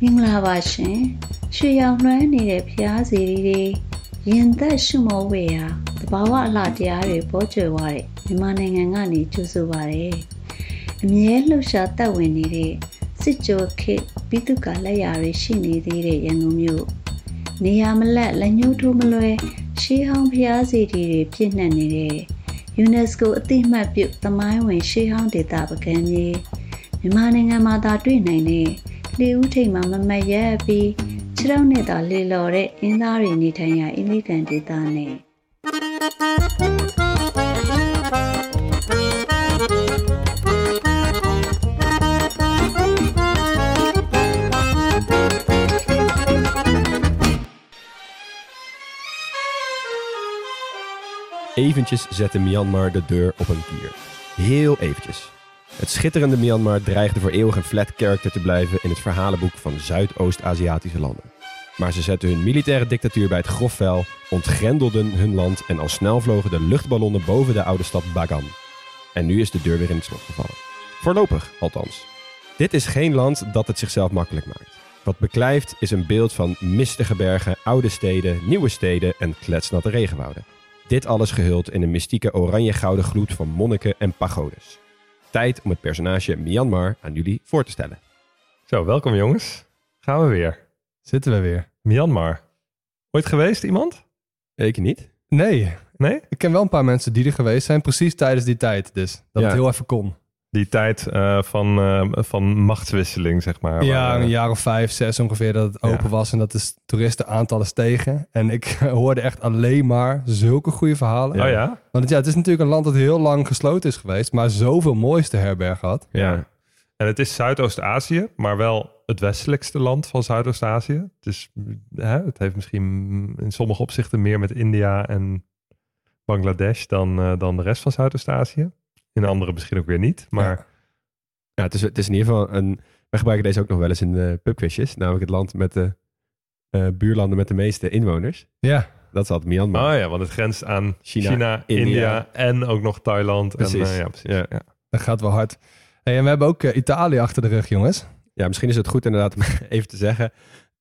မင်္ဂလာပါရှင်ရွှေရောင်လွှမ်းနေတဲ့ဖျားစီတွေရင်သက်ရှုမောဝေရာတဘာဝအလှတရားတွေပေါ်ကျွယ်ဝတဲ့မြန်မာနိုင်ငံကနေကြိုဆိုပါရစေအမြဲလှူရှားတက်ဝင်နေတဲ့စစ်ကြောခေတ်ပြီးသူကလက်ရာတွေရှိနေသေးတဲ့ရန်ကုန်မြို့နေရာမလက်လက်ညှိုးထိုးမလွဲရှေးဟောင်းဖျားစီတွေပြည့်နှက်နေတဲ့ UNESCO အသိမှတ်ပြုသမိုင်းဝင်ရှေးဟောင်းဒေသပကံကြီးမြန်မာနိုင်ငံမှာသာတွေ့နိုင်တဲ့ လေဦးထိပ်မှာမမတ်ရက်ပြီးခြေထောက်နဲ့သာလေလော်တဲ့အင်းသားတွေနေထိုင်ရာအင်းလေးကန်ဒေသနဲ့ Eventjes zette Myanmar de deur op een kier. Heel eventjes. Het schitterende Myanmar dreigde voor eeuwig een flat character te blijven in het verhalenboek van Zuidoost-Aziatische landen. Maar ze zetten hun militaire dictatuur bij het grof vuil, ontgrendelden hun land en al snel vlogen de luchtballonnen boven de oude stad Bagan. En nu is de deur weer in het slot gevallen. Voorlopig, althans. Dit is geen land dat het zichzelf makkelijk maakt. Wat beklijft is een beeld van mistige bergen, oude steden, nieuwe steden en kletsnatte regenwouden. Dit alles gehuld in een mystieke oranje-gouden gloed van monniken en pagodes. Tijd om het personage Myanmar aan jullie voor te stellen. Zo, welkom jongens. Gaan we weer. Zitten we weer? Myanmar. Ooit geweest iemand? Ik niet. Nee. Nee? Ik ken wel een paar mensen die er geweest zijn, precies tijdens die tijd. Dus dat Ja. het heel even kon. Die tijd eh, van, eh, van machtswisseling, zeg maar. ja, Waar, eh, een jaar of vijf, zes ongeveer dat het open Ja. was en dat de toeristenaantallen stegen. En ik hoorde echt alleen maar zulke goede verhalen. Oh ja? Want ja, het is natuurlijk een land dat heel lang gesloten is geweest, maar zoveel moois te herbergen had. Ja. En het is Zuidoost-Azië, maar wel het westelijkste land van Zuidoost-Azië. Dus hè, het heeft misschien in sommige opzichten meer met India en Bangladesh dan, eh, dan de rest van Zuidoost-Azië. In andere misschien ook weer niet. Maar Ja. Ja, het is, het is in ieder geval een... Wij gebruiken deze ook nog wel eens in de pubquizjes. Namelijk het land met de eh, buurlanden met de meeste inwoners. Ja, Dat is altijd Myanmar. oh ja, want het grenst aan China, China, India. India. en ook nog Thailand. En, Precies. eh, ja, precies. Ja. Ja. dat gaat wel hard. Hey, en we hebben ook eh, Italië achter de rug, jongens. Ja, misschien is het goed inderdaad om even te zeggen...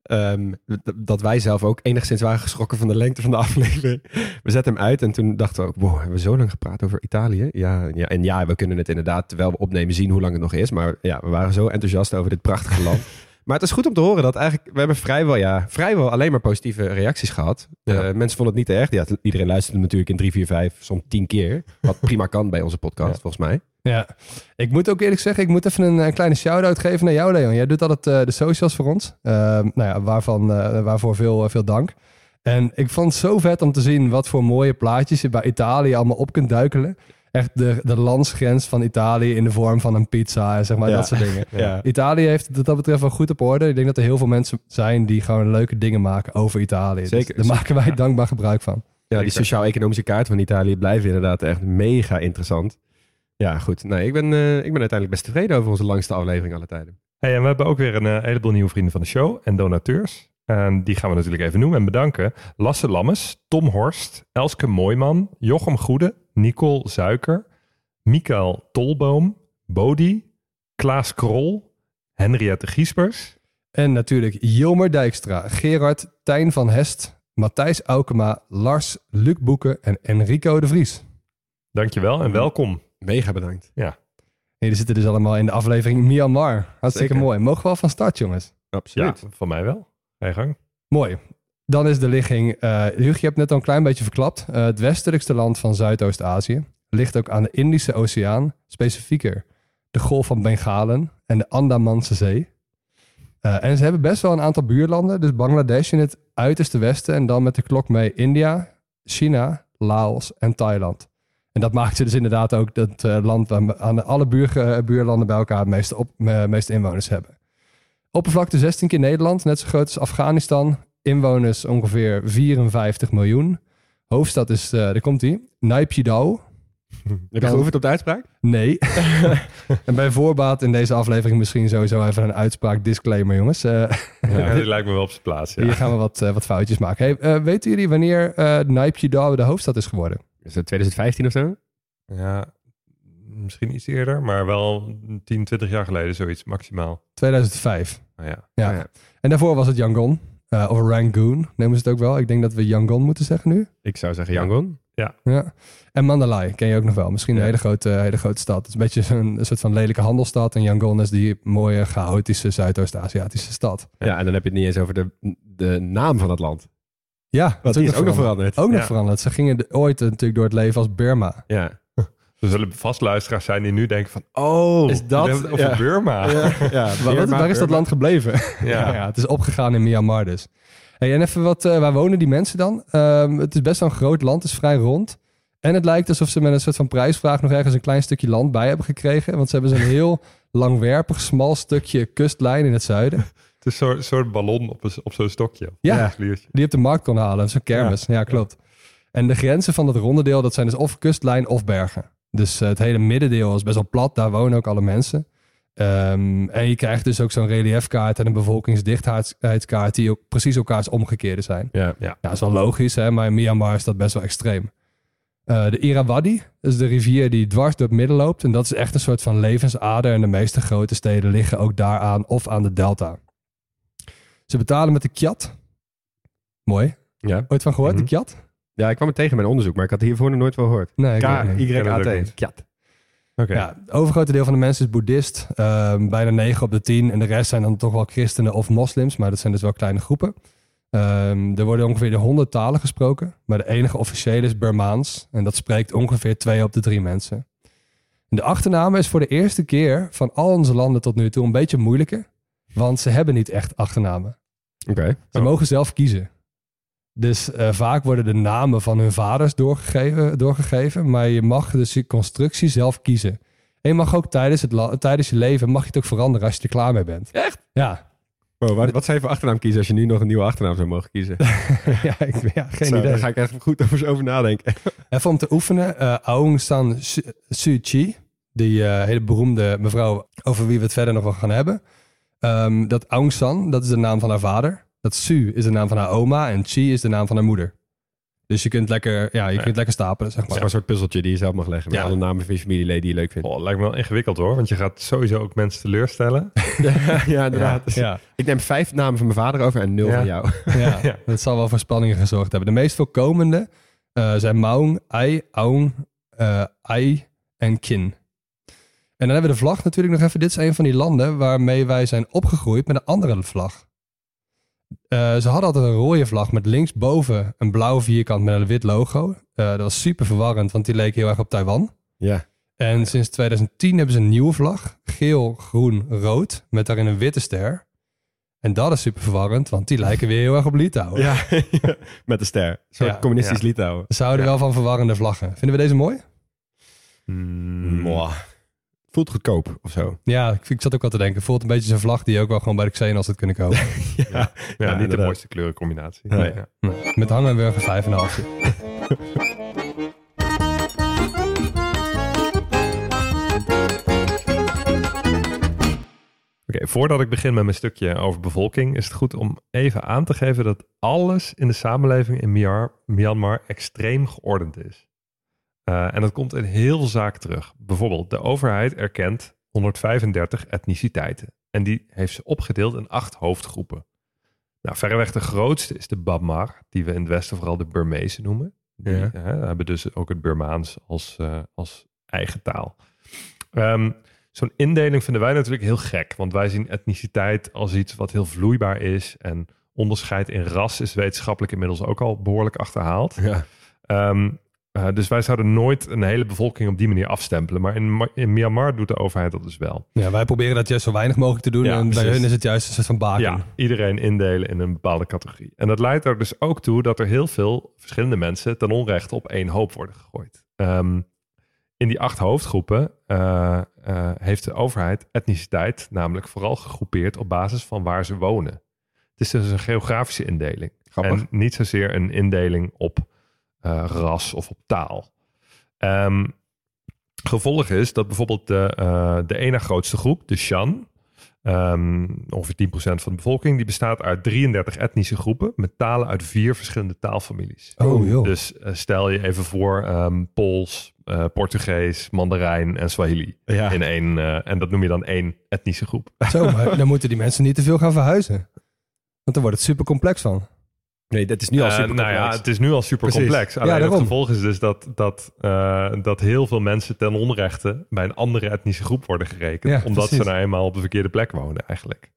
ehm, dat wij zelf ook enigszins waren geschrokken van de lengte van de aflevering. We zetten hem uit en toen dachten we ook... Wow, hebben we zo lang gepraat over Italië? Ja, ja, en ja, we kunnen het inderdaad, terwijl we opnemen, zien hoe lang het nog is. Maar ja, we waren zo enthousiast over dit prachtige land. Maar het is goed om te horen dat eigenlijk... We hebben vrijwel, ja, vrijwel alleen maar positieve reacties gehad. Ja. Eh, mensen vonden het niet te erg. Ja, iedereen luisterde natuurlijk in drie, vier, vijf, soms tien keer. Wat prima kan bij onze podcast, Ja. volgens mij. Ja, ik moet ook eerlijk zeggen, ik moet even een, eh, kleine shout-out geven naar jou, Leon. Jij doet altijd eh, de socials voor ons. Ehm, nou ja, waarvan, eh, waarvoor veel, veel dank. En ik vond het zo vet om te zien wat voor mooie plaatjes je bij Italië allemaal op kunt duikelen. Echt de, de landsgrens van Italië in de vorm van een pizza en zeg maar Ja. dat soort dingen. Ja. Italië heeft wat dat betreft wel goed op orde. Ik denk dat er heel veel mensen zijn die gewoon leuke dingen maken over Italië. Dus Zeker. daar maken wij dankbaar gebruik van. Ja, die sociaal-economische kaart van Italië blijven inderdaad echt mega interessant. Ja, goed. Nee, ik, ben, eh, ik ben uiteindelijk best tevreden over onze langste aflevering alle tijden. Hey, en we hebben ook weer een eh, heleboel nieuwe vrienden van de show en donateurs. En die gaan we natuurlijk even noemen en bedanken. Lasse Lammes, Tom Horst, Elske Mooiman, Jochem Goede, Nicole Zuiker, Mikael Tolboom, Bodie, Klaas Krol, Henriette Giespers. En natuurlijk Jilmer Dijkstra, Gerard, Tijn van Hest, Matthijs Aukema, Lars, Luc Boeken en Enrico de Vries. Dankjewel en welkom. Mega bedankt. Jullie zitten dus allemaal in de aflevering Myanmar. Hartstikke Zeker. mooi. Mogen we al van start, jongens? Ja, Absoluut. van mij wel. Ga je gang. Mooi. Dan is de ligging, eh Hugo, je hebt net al een klein beetje verklapt. Eh, het westelijkste land van Zuidoost-Azië ligt ook aan de Indische Oceaan, specifieker de Golf van Bengalen en de Andamanse Zee. Eh, en ze hebben best wel een aantal buurlanden, dus Bangladesh in het uiterste westen en dan met de klok mee India, China, Laos en Thailand. En dat maakt ze dus inderdaad ook dat eh, land waar aan alle buur, eh, buurlanden bij elkaar het meeste, op, eh, meeste inwoners hebben. Oppervlakte 16 keer Nederland, net zo groot als Afghanistan. Inwoners ongeveer 54 miljoen. Hoofdstad is, eh daar komt hij, Naypyidaw. Heb je geoefend op de uitspraak? Nee. en bij voorbaat in deze aflevering misschien sowieso even een uitspraak disclaimer, jongens. Eh, Ja, die lijkt me wel op zijn plaats. Ja. Hier gaan we wat, wat foutjes maken. Hey, weten jullie wanneer eh Naypyidaw de hoofdstad is geworden? Is het 2015 of zo? Ja, misschien iets eerder, maar wel 10, 20 jaar geleden zoiets maximaal. 2005. Nou ja. Ja. Oh ja. En daarvoor was het Yangon. eh, of Rangoon, nemen ze het ook wel. Ik denk dat we Yangon moeten zeggen nu. Ik zou zeggen Yangon. Ja. En Mandalay ken je ook nog wel. Misschien een Ja. hele grote, hele grote stad. Het is een beetje een soort van lelijke handelstad. En Yangon is die mooie, chaotische Zuidoost-Aziatische stad. Ja. en dan heb je het niet eens over de, de naam van het land. Ja, Want die is ook nog veranderd. Ook nog veranderd. Ze gingen de- ooit natuurlijk door het leven als Burma. Ja. Er zullen vast luisteraars zijn die nu denken van... Oh, Is dat over over Burma? Ja, ja. Waar is dat land gebleven? Ja. ja, het is opgegaan in Myanmar dus. Hey, en even wat, eh, waar wonen die mensen dan? Ehm, het is best wel een groot land, het is vrij rond. En het lijkt alsof ze met een soort van prijsvraag nog ergens een klein stukje land bij hebben gekregen. Want ze hebben zo'n heel langwerpig, smal stukje kustlijn in het zuiden. Het is zo'n soort ballon op, een- op zo'n stokje. Ja. Die je op de markt kon halen, zo'n kermis. Ja, klopt. En de grenzen van dat ronde deel, dat zijn dus of kustlijn of bergen. Dus eh, het hele middendeel is best wel plat, daar wonen ook alle mensen. Ehm, en je krijgt dus ook zo'n reliefkaart en een bevolkingsdichtheidskaart die ook precies elkaars omgekeerde zijn. Ja. Ja. Ja, dat is wel logisch, hè? maar in Myanmar is dat best wel extreem. Eh, de Irrawaddy, is de rivier die dwars door het midden loopt. En dat is echt een soort van levensader. En de meeste grote steden liggen ook daaraan of aan de delta. Ze betalen met de Kyat. Mooi. Ja. Ooit van gehoord, Mhm. de Kyat? ja, ik kwam het tegen in mijn onderzoek, maar ik had het hiervoor nog nooit wel gehoord. Nee, K-Y-A-T. niet. Kjat. Oké. Ja, het overgrote deel van de mensen is boeddhist. Ehm, bijna 9 op de 10. En de rest zijn dan toch wel christenen of moslims. Maar dat zijn dus wel kleine groepen. Ehm, er worden ongeveer de 100 talen gesproken. Maar de enige officiële is Burmaans. En dat spreekt ongeveer 2 op de 3 mensen. En de achternaam is voor de eerste keer van al onze landen tot nu toe een beetje moeilijker. Want ze hebben niet echt achternamen. Oké. Ze Oh. mogen zelf kiezen. Dus eh, vaak worden de namen van hun vaders doorgegeven, doorgegeven. Maar je mag dus je constructie zelf kiezen. En je mag ook tijdens, het tijdens je leven mag je het ook veranderen als je er klaar mee bent. Echt? Ja. Wat, wat zou je voor achternaam kiezen als je nu nog een nieuwe achternaam zou mogen kiezen? ja, ik, ja, geen Zo, idee. Daar ga ik echt goed over, over nadenken. Even om te oefenen. eh Aung San Su- Suu Kyi, die eh, hele beroemde mevrouw over wie we het verder nog wel gaan hebben. Ehm, dat Aung San, dat is de naam van haar vader. Dat Su is de naam van haar oma en Chi is de naam van haar moeder. Dus je kunt lekker, ja, je kunt lekker stapelen, zeg Het is maar. maar een soort puzzeltje die je zelf mag leggen. Met Ja. alle namen van je familieleden die je leuk vindt. Oh, lijkt me wel ingewikkeld hoor, want je gaat sowieso ook mensen teleurstellen. ja, inderdaad. Dus Ja, Ik neem vijf namen van mijn vader over en nul Ja. van jou. ja, Ja. dat zal wel voor spanningen gezorgd hebben. De meest voorkomende eh, zijn Maung, Ai, Aung, eh, Ai en Kin. En dan hebben we de vlag natuurlijk nog even. Dit is een van die landen waarmee wij zijn opgegroeid met een andere vlag. Eh, ze hadden altijd een rode vlag met linksboven een blauw vierkant met een wit logo. Eh, dat was super verwarrend, want die leek heel erg op Taiwan. Ja. En sinds 2010 hebben ze een nieuwe vlag. Geel, groen, rood. Met daarin een witte ster. En dat is super verwarrend, want die lijken weer heel erg op Litouwen. Ja, met de ster. Ja. communistisch Ja. Litouwen. Ze houden Ja. wel van verwarrende vlaggen. Vinden we deze mooi? Mm, Mwah. Voelt goedkoop of zo. Ja, ik, ik zat ook al te denken. Voelt een beetje zo'n vlag die je ook wel gewoon bij de Xenos had kunnen kopen. Ja, Ja, niet de mooiste kleurencombinatie. Nee. Ja. Met hangenburger 5,5. Oké, voordat ik begin met mijn stukje over bevolking, is het goed om even aan te geven dat alles in de samenleving in Myanmar, Myanmar extreem geordend is. Eh, en dat komt in heel veel zaken terug. Bijvoorbeeld, de overheid erkent 135 etniciteiten. En die heeft ze opgedeeld in acht hoofdgroepen. Nou, verreweg de grootste is de Bamar, die we in het Westen vooral de Burmezen noemen. Die Ja. eh, hebben dus ook het Burmaans als, eh, als eigen taal. Ehm, Zo'n indeling vinden wij natuurlijk heel gek, want wij zien etniciteit als iets wat heel vloeibaar is en onderscheid in ras is wetenschappelijk inmiddels ook al behoorlijk achterhaald. Ja. Ehm, eh, dus wij zouden nooit een hele bevolking op die manier afstempelen. Maar in, Ma- in Myanmar doet de overheid dat dus wel. Ja, wij proberen dat juist zo weinig mogelijk te doen. Ja, en bij hun is het juist een soort van baken. Ja, iedereen indelen in een bepaalde categorie. En dat leidt er dus ook toe dat er heel veel verschillende mensen ten onrechte op één hoop worden gegooid. Ehm, in die acht hoofdgroepen eh, eh, heeft de overheid etniciteit namelijk vooral gegroepeerd op basis van waar ze wonen. Het is dus een geografische indeling. Grappig. En niet zozeer een indeling op ras of op taal. Ehm, gevolg is dat bijvoorbeeld de, eh, de ene grootste groep, de Shan, ehm, ongeveer 10% van de bevolking, die bestaat uit 33 etnische groepen met talen uit vier verschillende taalfamilies. Oh, joh. Dus eh, stel je even voor ehm, Pools, eh, Portugees, Mandarijn en Swahili. Ja. In één, eh, en dat noem je dan één etnische groep. Zo, maar dan moeten die mensen niet te veel gaan verhuizen. Want dan wordt het super complex van. Nee, dat is nu al Eh, super nou ja, complex. het is nu al super Precies. complex. Alleen het gevolg is dus dat, dat, eh, dat heel veel mensen ten onrechte bij een andere etnische groep worden gerekend. Ja, omdat precies. ze nou eenmaal op de verkeerde plek wonen eigenlijk.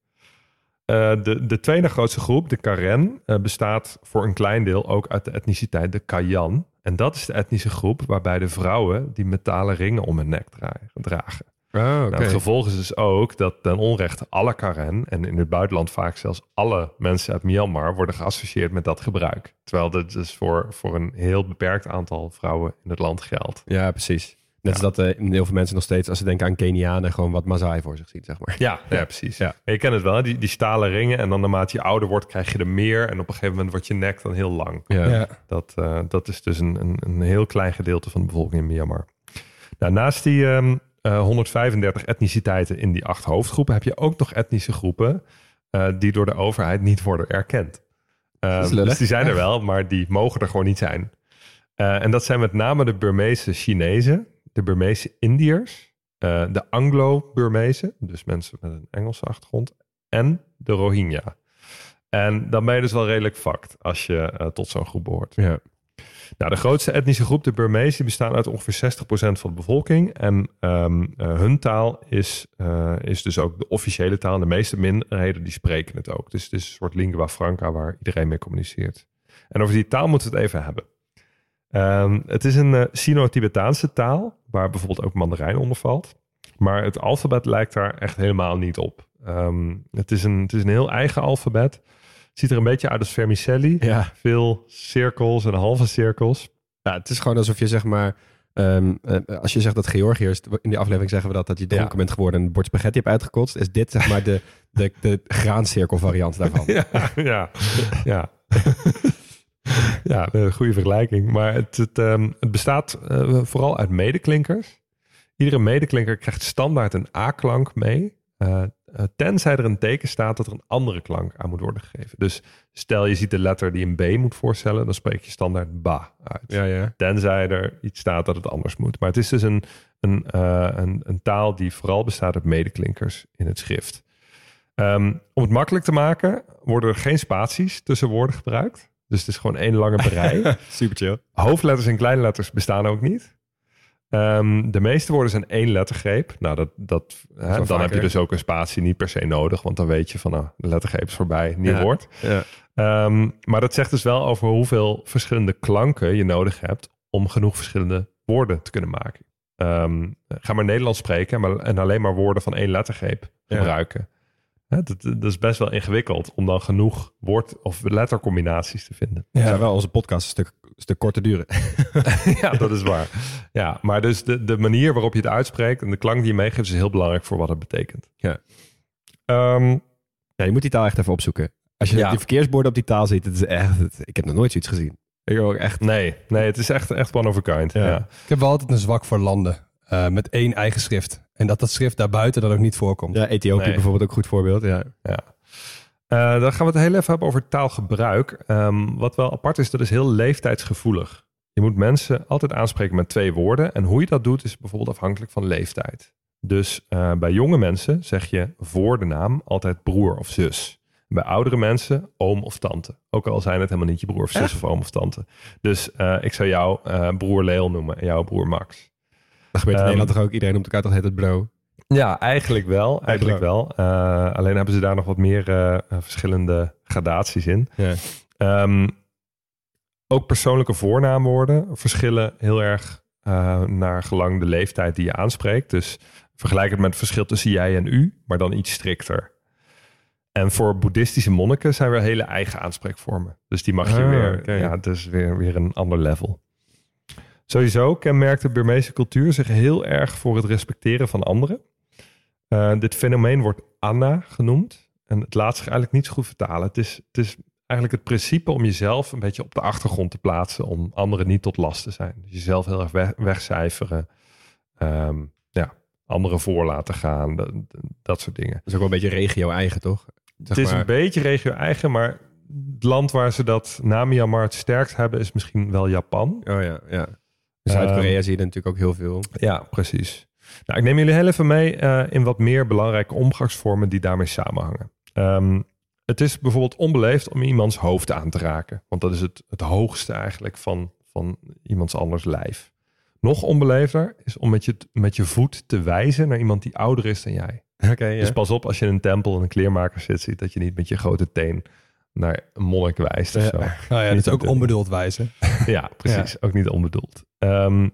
Eh, de, de tweede grootste groep, de Karen, bestaat voor een klein deel ook uit de etniciteit de Kayan. En dat is de etnische groep waarbij de vrouwen die metalen ringen om hun nek dra- dragen. Oh, oké. Nou, het gevolg is dus ook dat ten onrechte alle Karen en in het buitenland vaak zelfs alle mensen uit Myanmar worden geassocieerd met dat gebruik. Terwijl dat dus voor, voor een heel beperkt aantal vrouwen in het land geldt. Ja, precies. Net als dat eh, heel veel mensen nog steeds, als ze denken aan Kenianen, gewoon wat Maasai voor zich zien, zeg maar. Ja, ja, precies. Ja. Je kent het wel, hè? die, die stalen ringen en dan naarmate je ouder wordt krijg je er meer en op een gegeven moment wordt je nek dan heel lang. Ja. Ja. Dat, eh, dat is dus een, een, een heel klein gedeelte van de bevolking in Myanmar. Nou, naast die ehm, eh, 135 etniciteiten in die acht hoofdgroepen heb je ook nog etnische groepen eh, die door de overheid niet worden erkend. Lullig. dus die zijn er wel, maar die mogen er gewoon niet zijn. Eh, en dat zijn met name de Burmeese Chinezen, de Burmeese Indiërs, eh, de Anglo-Burmezen, dus mensen met een Engelse achtergrond, en de Rohingya. En dan ben je dus wel redelijk fucked als je eh, tot zo'n groep behoort. Ja. Nou, de grootste etnische groep, de Burmezen, bestaan uit ongeveer 60% van de bevolking. En ehm, eh, hun taal is, eh, is dus ook de officiële taal. De meeste minderheden die spreken het ook. Dus het is een soort lingua franca waar iedereen mee communiceert. En over die taal moeten we het even hebben. Ehm, het is een eh, Sino-Tibetaanse taal, waar bijvoorbeeld ook Mandarijn onder valt. Maar het alfabet lijkt daar echt helemaal niet op. Ehm, het, is een, het is een heel eigen alfabet. Ziet er een beetje uit als vermicelli. Ja. Veel cirkels en halve cirkels. ja, het is gewoon alsof je zeg maar, ehm, eh, als je zegt dat Georgiërs, in die aflevering zeggen we dat, dat je dronken Ja. bent geworden en een bord spaghetti hebt uitgekotst, is dit zeg maar de, de, de graancirkel variant daarvan. Ja, ja, ja. ja, een goede vergelijking. Maar het, het, ehm, het bestaat eh, vooral uit medeklinkers. Iedere medeklinker krijgt standaard een A-klank mee. eh, eh, tenzij er een teken staat dat er een andere klank aan moet worden gegeven. Dus stel je ziet de letter die een B moet voorstellen, dan spreek je standaard ba uit. Ja, ja. Tenzij er iets staat dat het anders moet. Maar het is dus een, een, eh, een, een taal die vooral bestaat uit medeklinkers in het schrift. Ehm, om het makkelijk te maken, worden er geen spaties tussen woorden gebruikt. Dus het is gewoon één lange brei. Super chill. Hoofdletters en kleinletters bestaan ook niet. Ehm, de meeste woorden zijn één lettergreep. Nou, dat, dat, hè, dan heb je dus ook een spatie niet per se nodig. Want dan weet je van, nou, de lettergreep is voorbij, nieuw Ja. woord. Ja. Ehm, maar dat zegt dus wel over hoeveel verschillende klanken je nodig hebt om genoeg verschillende woorden te kunnen maken. Ehm, ga maar Nederlands spreken maar, en alleen maar woorden van één lettergreep Ja. Hè, dat, dat is best wel ingewikkeld om dan genoeg woord- of lettercombinaties te vinden. Ja. Wel onze podcast een stuk, een stuk korter duren. ja, dat is waar. Ja, maar dus de, de manier waarop je het uitspreekt en de klank die je meegeeft is heel belangrijk voor wat het betekent. Ja. Ehm, Ja, je moet die taal echt even opzoeken. Als je Ja. die verkeersborden op die taal ziet, het is echt, het- ik heb nog nooit zoiets gezien. Ik ook echt... nee, nee, het is echt, echt one of a kind. Ja. Ja. Ik heb wel altijd een zwak voor landen eh, met één eigen schrift. En dat dat schrift daarbuiten dan ook niet voorkomt. Ja, Ethiopië Nee. bijvoorbeeld ook een goed voorbeeld. Ja. Ja. Eh, dan gaan we het heel even hebben over taalgebruik. Ehm, wat wel apart is, dat is heel leeftijdsgevoelig. Je moet mensen altijd aanspreken met twee woorden. En hoe je dat doet, is bijvoorbeeld afhankelijk van leeftijd. Dus eh, bij jonge mensen zeg je voor de naam altijd broer of zus. Bij oudere mensen oom of tante. Ook al zijn het helemaal niet je broer of zus of oom of tante. Dus eh, ik zou jou eh, broer Leel noemen en jouw broer Max. Dat gebeurt in Ehm, Nederland toch ook. Iedereen noemt elkaar toch het bro. Ja, eigenlijk wel. Eigenlijk wel. Eh, alleen hebben ze daar nog wat meer eh, eh, verschillende gradaties in. Ja. Ehm, ook persoonlijke voornaamwoorden verschillen heel erg naar gelang de leeftijd die je aanspreekt. Dus vergelijk het met het verschil tussen jij en u, maar dan iets strikter. En voor boeddhistische monniken zijn weer hele eigen aanspreekvormen. Dus die mag je Ah, weer, ja, dus weer, weer een ander level. Sowieso kenmerkt de Burmeese cultuur zich heel erg voor het respecteren van anderen. Eh, dit fenomeen wordt Anna genoemd. En het laat zich eigenlijk niet zo goed vertalen. Het is, het is eigenlijk het principe om jezelf een beetje op de achtergrond te plaatsen. Om anderen niet tot last te zijn. Dus jezelf heel erg weg, wegcijferen. Ehm, ja, anderen voor laten gaan. Dat, dat soort dingen. Dat is ook wel een beetje regio-eigen, toch? Zeg het is maar- een beetje regio-eigen, maar het land waar ze dat na Myanmar het sterkst hebben is misschien wel Japan. Oh ja, ja. In Zuid-Korea Ehm, zie je er natuurlijk ook heel veel. Ja, precies. Nou, ik neem jullie heel even mee eh, in wat meer belangrijke omgangsvormen die daarmee samenhangen. Ehm, het is bijvoorbeeld onbeleefd om iemands hoofd aan te raken. Want dat is het, het hoogste eigenlijk van, van iemands anders lijf. Nog onbeleefder is om met je, met je voet te wijzen naar iemand die ouder is dan jij. Oké, ja. Dus pas op als je in een tempel en een kleermaker zit, ziet dat je niet met je grote teen naar een monnik wijst of Ja. zo. Nou ja, dat is ook onbedoeld wijzen. Ja, precies. Ook niet onbedoeld. Ehm,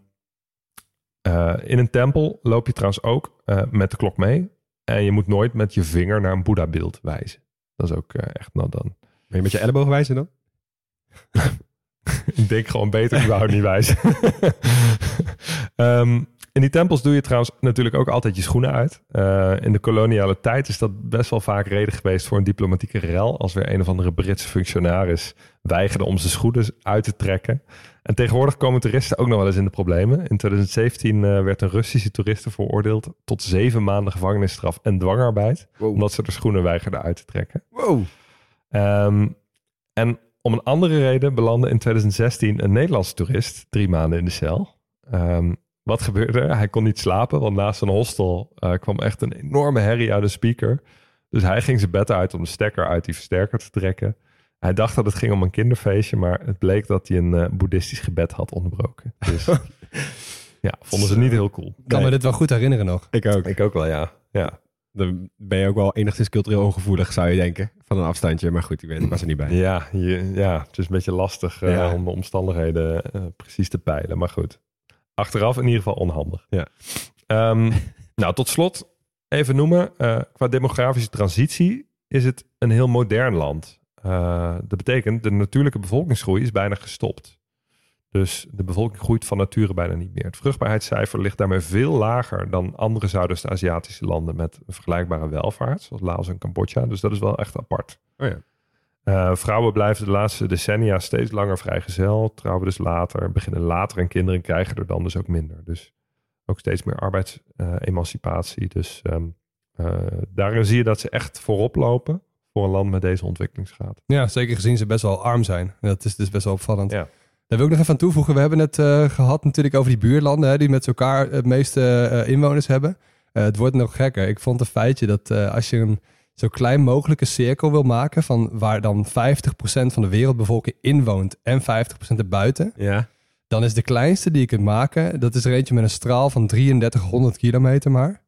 eh, in een tempel loop je trouwens ook eh, met de klok mee. En je moet nooit met je vinger naar een Boeddha-beeld wijzen. Dat is ook eh, echt nou dan. Ben je met je elleboog wijzen dan? Ik denk gewoon beter überhaupt niet wijzen. Ehm, in die tempels doe je trouwens natuurlijk ook altijd je schoenen uit. In de koloniale tijd is dat best wel vaak reden geweest voor een diplomatieke rel. Als weer een of andere Britse functionaris weigerde om zijn schoenen uit te trekken. En tegenwoordig komen toeristen ook nog wel eens in de problemen. In 2017 eh, werd een Russische toeriste veroordeeld tot zeven maanden gevangenisstraf en dwangarbeid. Wow. Omdat ze de schoenen weigerden uit te trekken. Wow. Ehm, en om een andere reden belandde in 2016 een Nederlandse toerist drie maanden in de cel. Ehm, wat gebeurde er? Hij kon niet slapen, want naast een hostel eh, kwam echt een enorme herrie uit de speaker. Dus hij ging zijn bed uit om de stekker uit die versterker te trekken. Hij dacht dat het ging om een kinderfeestje, maar het bleek dat hij een eh, boeddhistisch gebed had onderbroken. Dus ja, vonden ze niet heel cool. Ik kan me dit wel goed herinneren nog. Ik ook. Ik ook wel, ja. ja. Dan ben je ook wel enigszins cultureel ongevoelig, zou je denken. Van een afstandje. Maar goed, ik, was er niet bij. Ja, je, ja, het is een beetje lastig eh, Ja. om de omstandigheden eh, precies te peilen. Maar goed, achteraf in ieder geval onhandig. Ja. Ehm, nou, tot slot even noemen. eh, qua demografische transitie is het een heel modern land. Eh, dat betekent, de natuurlijke bevolkingsgroei is bijna gestopt. Dus de bevolking groeit van nature bijna niet meer. Het vruchtbaarheidscijfer ligt daarmee veel lager dan andere Zuidoost-Aziatische landen met een vergelijkbare welvaart, zoals Laos en Cambodja. Dus dat is wel echt apart. Oh ja. Eh, vrouwen blijven de laatste decennia steeds langer vrijgezel, trouwen dus later, beginnen later en kinderen krijgen er dan dus ook minder. Dus ook steeds meer arbeidsemancipatie. dus ehm, eh, daarin zie je dat ze echt voorop lopen voor een land met deze ontwikkelingsgraad. Ja, zeker gezien ze best wel arm zijn. En dat is dus best wel opvallend. Ja. Daar wil ik nog even aan toevoegen. We hebben het eh, gehad natuurlijk over die buurlanden... Hè, die met elkaar het meeste eh, inwoners hebben. Eh, het wordt nog gekker. Ik vond een feitje dat als je een zo klein mogelijke cirkel wil maken... van waar dan 50% van de wereldbevolking in woont en 50% erbuiten... Ja. dan is de kleinste die je kunt maken... dat is er eentje met een straal van 3300 kilometer maar...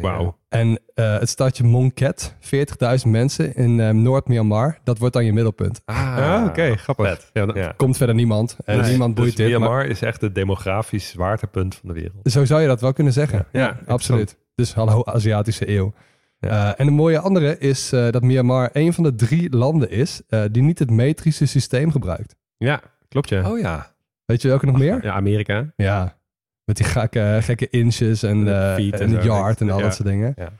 Wauw. En eh, het stadje Monket, 40.000 mensen in eh, Noord-Myanmar, dat wordt dan je middelpunt. Ah, oké. grappig. Ja. Komt verder niemand en Dus- niemand boeit dus dit. Myanmar Maar is echt het demografisch zwaartepunt van de wereld. zo zou je dat wel kunnen zeggen. Ja, absoluut. Dus hallo Aziatische eeuw. Ja. Eh, en een mooie andere is eh, dat Myanmar een van de drie landen is eh, die niet het metrische systeem gebruikt. Ja, klopt ja. Oh ja. Weet je welke nog meer? Ja, Amerika. Ja, met die gekke, gekke inches en, De eh, feet en en zo. yard en al Ja. dat soort dingen. Ja.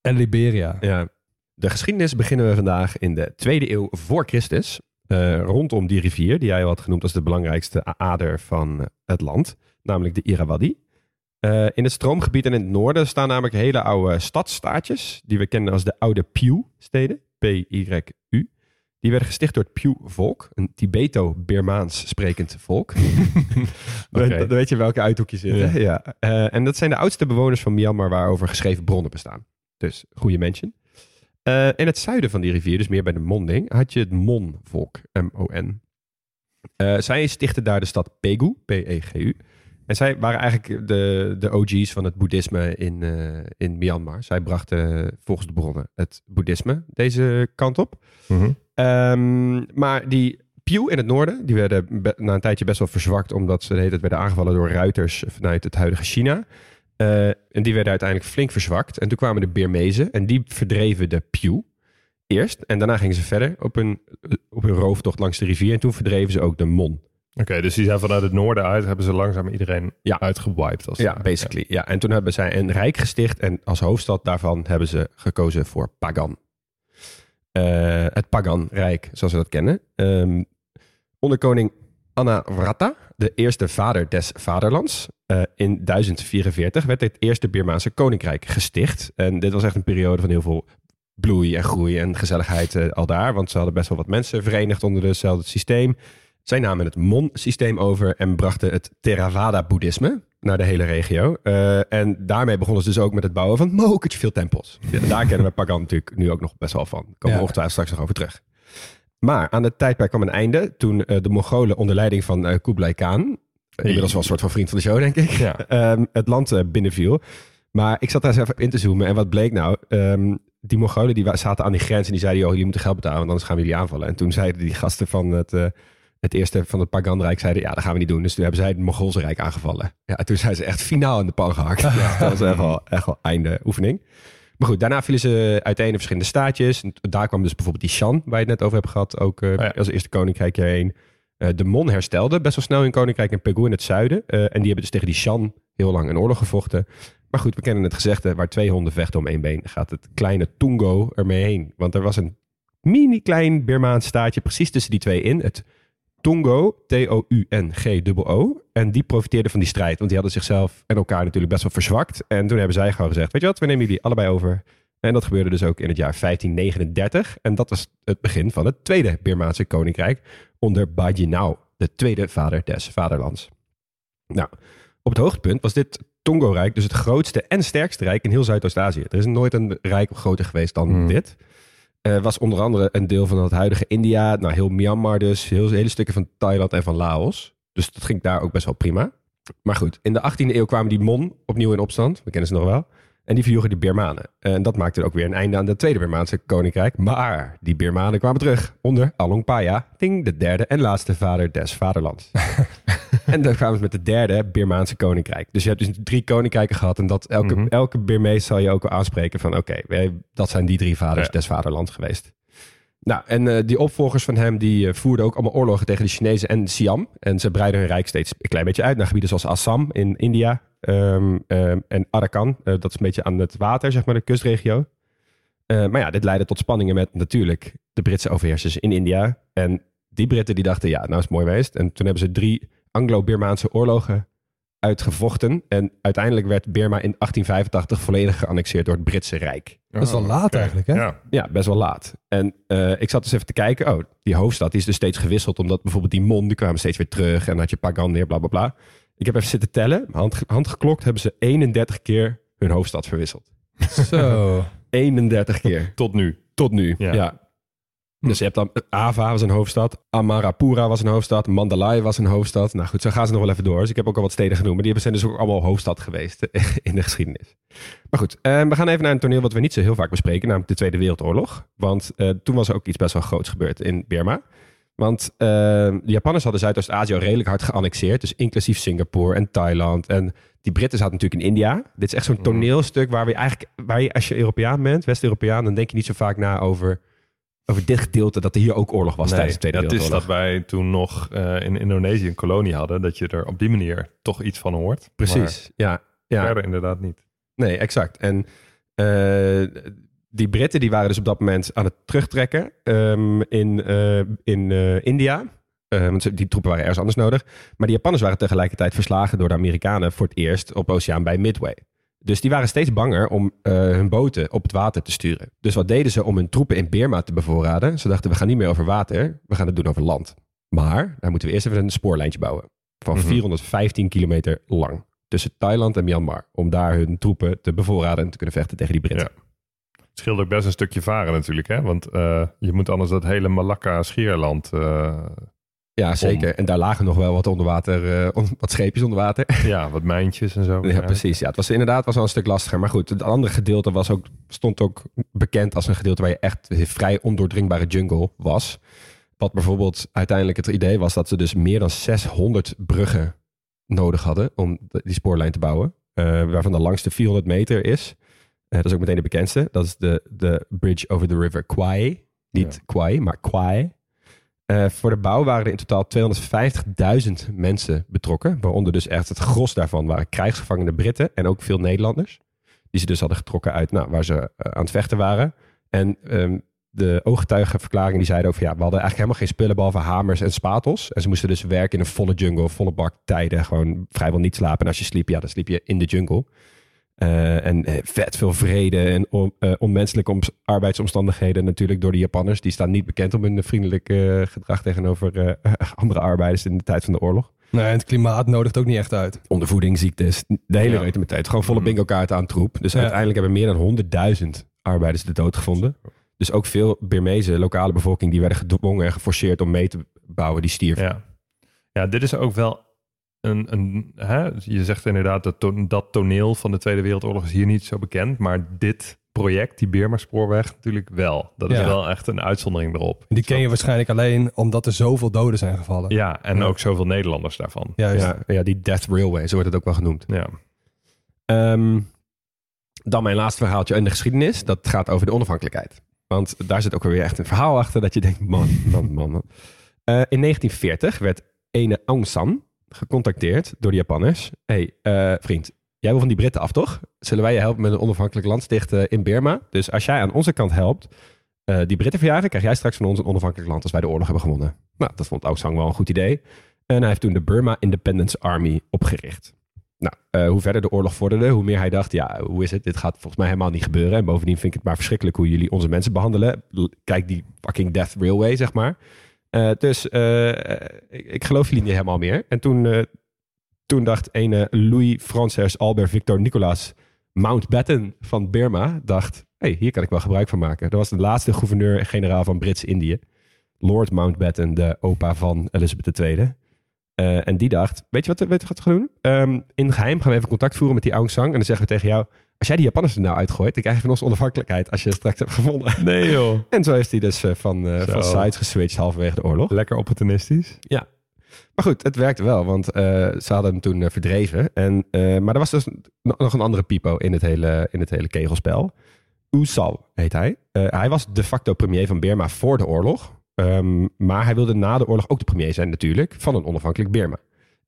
En Liberia. Ja. De geschiedenis beginnen we vandaag in de tweede eeuw voor Christus. eh, rondom die rivier, die jij had genoemd als de belangrijkste ader van eh, het land. Namelijk de Irrawaddy. Eh, in het stroomgebied en in het noorden staan namelijk hele oude stadstaatjes. Die we kennen als de oude Pyu-steden. P-Y-U. Die werden gesticht door het Pyu-volk. Een Tibeto-Birmaans sprekend volk. Dan- Dan weet je welke uithoek je zit. Ja. Eh, en dat zijn de oudste bewoners van Myanmar waarover geschreven bronnen bestaan. Dus goede mensen. Eh, in het zuiden van die rivier, dus meer bij de monding, had je het Mon-volk. M-O-N. Eh, zij stichtten daar de stad Pegu, P-E-G-U. En zij waren eigenlijk de, de OG's van het boeddhisme in, eh, in Myanmar. Zij brachten volgens de bronnen het boeddhisme deze kant op. Mhm. Ehm, maar die Pew in het noorden, die werden na een tijdje best wel verzwakt, omdat ze de hele tijd werden aangevallen door ruiters vanuit het huidige China. Eh, en die werden uiteindelijk flink verzwakt. En toen kwamen de Birmezen en die verdreven de Pew eerst. En daarna gingen ze verder op hun, op hun rooftocht langs de rivier. En toen verdreven ze ook de Mon. Oké, dus die zijn vanuit het noorden uit, hebben ze langzaam iedereen Ja. uitgewiped. Als Ja, basically. Ja. En toen hebben zij een rijk gesticht en als hoofdstad daarvan hebben ze gekozen voor Pagan. Eh, het Pagan-rijk, zoals we dat kennen. Ehm, onder koning Anawrata, de eerste vader des vaderlands, eh, in 1044 werd het eerste Birmaanse koninkrijk gesticht. En dit was echt een periode van heel veel bloei en groei en gezelligheid eh, al daar. Want ze hadden best wel wat mensen verenigd onder hetzelfde systeem. Zij namen het Mon-systeem over en brachten het Theravada-boeddhisme naar de hele regio. Eh, en daarmee begonnen ze dus ook met het bouwen van mokertje veel tempels. Ja, daar kennen we Pagan natuurlijk nu ook nog best wel van. Komen we ongetwijfeld straks nog over terug. Maar aan het tijdperk kwam een einde toen eh, de Mongolen onder leiding van eh, Kublai Khan, inmiddels wel een soort van vriend van de show denk ik, Ja. ehm, het land binnenviel. Maar ik zat daar eens even in te zoomen en wat bleek nou? Ehm, die Mongolen die zaten aan die grens en die zeiden, joh, jullie moeten geld betalen, want anders gaan we jullie aanvallen. En toen zeiden die gasten van het, het eerste van het Pagan-rijk, zeiden, ja, dat gaan we niet doen. Dus toen hebben zij het Mongoolse rijk aangevallen. Ja, en toen zijn ze echt finaal in de pan gehakt. Ja, dat was echt wel, echt wel einde oefening. Maar goed, daarna vielen ze uiteen in verschillende staatjes. En daar kwam dus bijvoorbeeld die Shan, waar je het net over hebt gehad, ook eh, ja. als eerste koninkrijk hierheen. Eh, de Mon herstelde best wel snel hun koninkrijk in Pegu in het zuiden. Eh, en die hebben dus tegen die Shan heel lang een oorlog gevochten. Maar goed, we kennen het gezegde, waar twee honden vechten om één been, gaat het kleine Tungo ermee heen. Want er was een mini klein Birmaans staatje precies tussen die twee in. Het Tungo, T-O-U-N-G-O. En die profiteerden van die strijd, want die hadden zichzelf en elkaar natuurlijk best wel verzwakt. En toen hebben zij gewoon gezegd, weet je wat, we nemen jullie allebei over. En dat gebeurde dus ook in het jaar 1539. En dat was het begin van het tweede Birmaanse koninkrijk onder Bajinao, de tweede vader des vaderlands. Nou, op het hoogtepunt was dit Tongo-rijk dus het grootste en sterkste rijk in heel Zuidoost-Azië. Er is nooit een rijk groter geweest dan Hmm. dit. Eh, was onder andere een deel van het huidige India, nou heel Myanmar dus, heel, hele stukken van Thailand en van Laos. Dus dat ging daar ook best wel prima. Maar goed, in de 18e eeuw kwamen die Mon opnieuw in opstand. We kennen ze nog wel. En die verjoegen de Birmanen. En dat maakte ook weer een einde aan het tweede Birmaanse koninkrijk. Maar die Birmanen kwamen terug onder Along Paya, Ting, de derde en laatste vader des vaderlands. en dan kwamen ze met het derde Birmaanse koninkrijk. Dus je hebt dus drie koninkrijken gehad. En dat elke, Mhm. elke Birmees zal je ook aanspreken van... oké, dat zijn die drie vaders Ja. des vaderlands geweest. Nou, en eh, die opvolgers van hem die eh, voerden ook allemaal oorlogen tegen de Chinezen en Siam. En ze breiden hun rijk steeds een klein beetje uit naar gebieden zoals Assam in India. ehm, ehm, en Arakan, eh, dat is een beetje aan het water, zeg maar, de kustregio. Maar ja, dit leidde tot spanningen met natuurlijk de Britse overheersers in India. En die Britten die dachten, ja, nou is het mooi geweest. En toen hebben ze drie Anglo-Birmaanse oorlogen uitgevochten. En uiteindelijk werd Birma in 1885 volledig geannexeerd door het Britse Rijk. Dat is wel laat oké. eigenlijk, hè? Ja. Ja, best wel laat. En eh, ik zat dus even te kijken. Oh, die hoofdstad die is dus steeds gewisseld. Omdat bijvoorbeeld die Mon, die kwamen steeds weer terug. En dan had je Pagan weer, bla bla bla. Ik heb even zitten tellen. Hand, handgeklokt hebben ze 31 keer hun hoofdstad verwisseld. Zo. 31 keer. Tot nu. Tot nu, Ja. ja. Dus je hebt dan Ava was een hoofdstad, Amarapura was een hoofdstad, Mandalay was een hoofdstad. Nou goed, zo gaan ze nog wel even door. Dus ik heb ook al wat steden genoemd, maar die zijn dus ook allemaal hoofdstad geweest in de geschiedenis. Maar goed, eh, we gaan even naar een toneel wat we niet zo heel vaak bespreken, namelijk de Tweede Wereldoorlog. Want eh, toen was er ook iets best wel groots gebeurd in Burma. Want eh, de Japanners hadden Zuidoost-Azië al redelijk hard geannexeerd, dus inclusief Singapore en Thailand. En die Britten zaten natuurlijk in India. Dit is echt zo'n toneelstuk waar we eigenlijk, waar je als je Europeaan bent, West-Europeaan, dan denk je niet zo vaak na over over dit gedeelte dat er hier ook oorlog was tijdens de Tweede dat is Wereldoorlog. dat wij toen nog eh, in Indonesië een kolonie hadden, dat je er op die manier toch iets van hoort. Precies, ja. Ja. verder inderdaad niet. Nee, exact. En eh, die Britten die waren dus op dat moment aan het terugtrekken ehm, in, eh, in India. Eh, want die troepen waren ergens anders nodig. Maar die Japanners waren tegelijkertijd verslagen door de Amerikanen voor het eerst op oceaan bij Midway. Dus die waren steeds banger om eh, hun boten op het water te sturen. Dus wat deden ze om hun troepen in Burma te bevoorraden? Ze dachten, we gaan niet meer over water, we gaan het doen over land. Maar daar moeten we eerst even een spoorlijntje bouwen. Van Mhm. 415 kilometer lang. Tussen Thailand en Myanmar. Om daar hun troepen te bevoorraden en te kunnen vechten tegen die Britten. Het scheelt ook best een stukje varen natuurlijk, hè? Want eh, je moet anders dat hele Malakka-schierland... eh, Ja, zeker. En daar lagen nog wel wat onder water, eh, wat scheepjes onder water. Ja, wat mijntjes en zo. Ja, precies. Ja, het was inderdaad was wel een stuk lastiger. Maar goed, het andere gedeelte was ook, stond ook bekend als een gedeelte waar je echt vrij ondoordringbare jungle was. Wat bijvoorbeeld uiteindelijk het idee was dat ze dus meer dan 600 bruggen nodig hadden om die spoorlijn te bouwen. eh, waarvan de langste 400 meter is. Eh, dat is ook meteen de bekendste. Dat is de, de Bridge over the River Kwai. Niet Kwai, maar Kwai. Eh, voor de bouw waren er in totaal 250.000 mensen betrokken. Waaronder dus echt het gros daarvan waren krijgsgevangene Britten en ook veel Nederlanders. Die ze dus hadden getrokken uit nou, waar ze eh, aan het vechten waren. En ehm, de ooggetuigenverklaringen die zeiden over... ja, we hadden eigenlijk helemaal geen spullen behalve hamers en spatels. En ze moesten dus werken in een volle jungle, volle bak tijden. Gewoon vrijwel niet slapen. En als je sliep, ja, dan sliep je in de jungle. Eh, en eh, vet veel vrede en on- eh, onmenselijke oms- arbeidsomstandigheden natuurlijk door de Japanners. Die staan niet bekend om hun vriendelijke eh, gedrag tegenover eh, andere arbeiders in de tijd van de oorlog. Nee, en het klimaat nodigt ook niet echt uit. Ondervoeding, ziektes, de hele Ja. met tijd. Gewoon volle Mm. bingo kaarten aan troep. Dus Ja. uiteindelijk hebben meer dan 100.000 arbeiders de dood gevonden. Dus ook veel Birmeese lokale bevolking die werden gedwongen en geforceerd om mee te bouwen, die stierf. Ja. ja, dit is ook wel een... een hè? Je zegt inderdaad, dat, to- dat toneel van de Tweede Wereldoorlog is hier niet zo bekend. Maar dit project, die Birma-spoorweg, natuurlijk wel. Dat is Ja. wel echt een uitzondering erop. Die ken je waarschijnlijk alleen omdat er zoveel doden zijn gevallen. Ja, en Ja. ook zoveel Nederlanders daarvan. Juist. Ja, ja, die Death Railway, zo wordt het ook wel genoemd. Ja. Ehm, dan mijn laatste verhaaltje in de geschiedenis. Dat gaat over de onafhankelijkheid. Want daar zit ook weer echt een verhaal achter dat je denkt, man, man, man, man. Eh, in 1940 werd ene Aung San gecontacteerd door de Japanners. hey, eh, vriend, jij wil van die Britten af, toch? Zullen wij je helpen met een onafhankelijk land stichten in Burma? Dus als jij aan onze kant helpt, eh, die Britten verjagen, krijg jij straks van ons een onafhankelijk land als wij de oorlog hebben gewonnen. Nou, dat vond Aung San wel een goed idee. En hij heeft toen de Burma Independence Army opgericht. Nou, eh, hoe verder de oorlog vorderde, hoe meer hij dacht, ja, hoe is het? Dit gaat volgens mij helemaal niet gebeuren. En bovendien vind ik het maar verschrikkelijk hoe jullie onze mensen behandelen. Kijk die fucking Death Railway, zeg maar. Eh, dus eh, ik, ik geloof jullie niet helemaal meer. En toen, eh, toen dacht ene Louis Frances Albert Victor Nicolas Mountbatten van Burma, dacht, hey, hier kan ik wel gebruik van maken. Dat was de laatste gouverneur-generaal van Brits-Indië. Lord Mountbatten, de opa van Elizabeth II. En die dacht, weet je wat, weet je wat we gaan doen? Ehm, in geheim gaan we even contact voeren met die Aung San. En dan zeggen we tegen jou, als jij die Japanners er nou uitgooit, dan krijg je van ons onafhankelijkheid als je straks hebt gevonden. Nee joh. En zo heeft hij dus eh, van, Zo. van sides geswitcht halverwege de oorlog. Lekker opportunistisch. Maar goed, het werkte wel, want eh, ze hadden hem toen verdreven. En, maar er was dus no- nog een andere pipo in het hele, in het hele kegelspel. Oesal heet hij. Hij was de facto premier van Burma voor de oorlog. Ehm, maar hij wilde na de oorlog ook de premier zijn natuurlijk van een onafhankelijk Burma.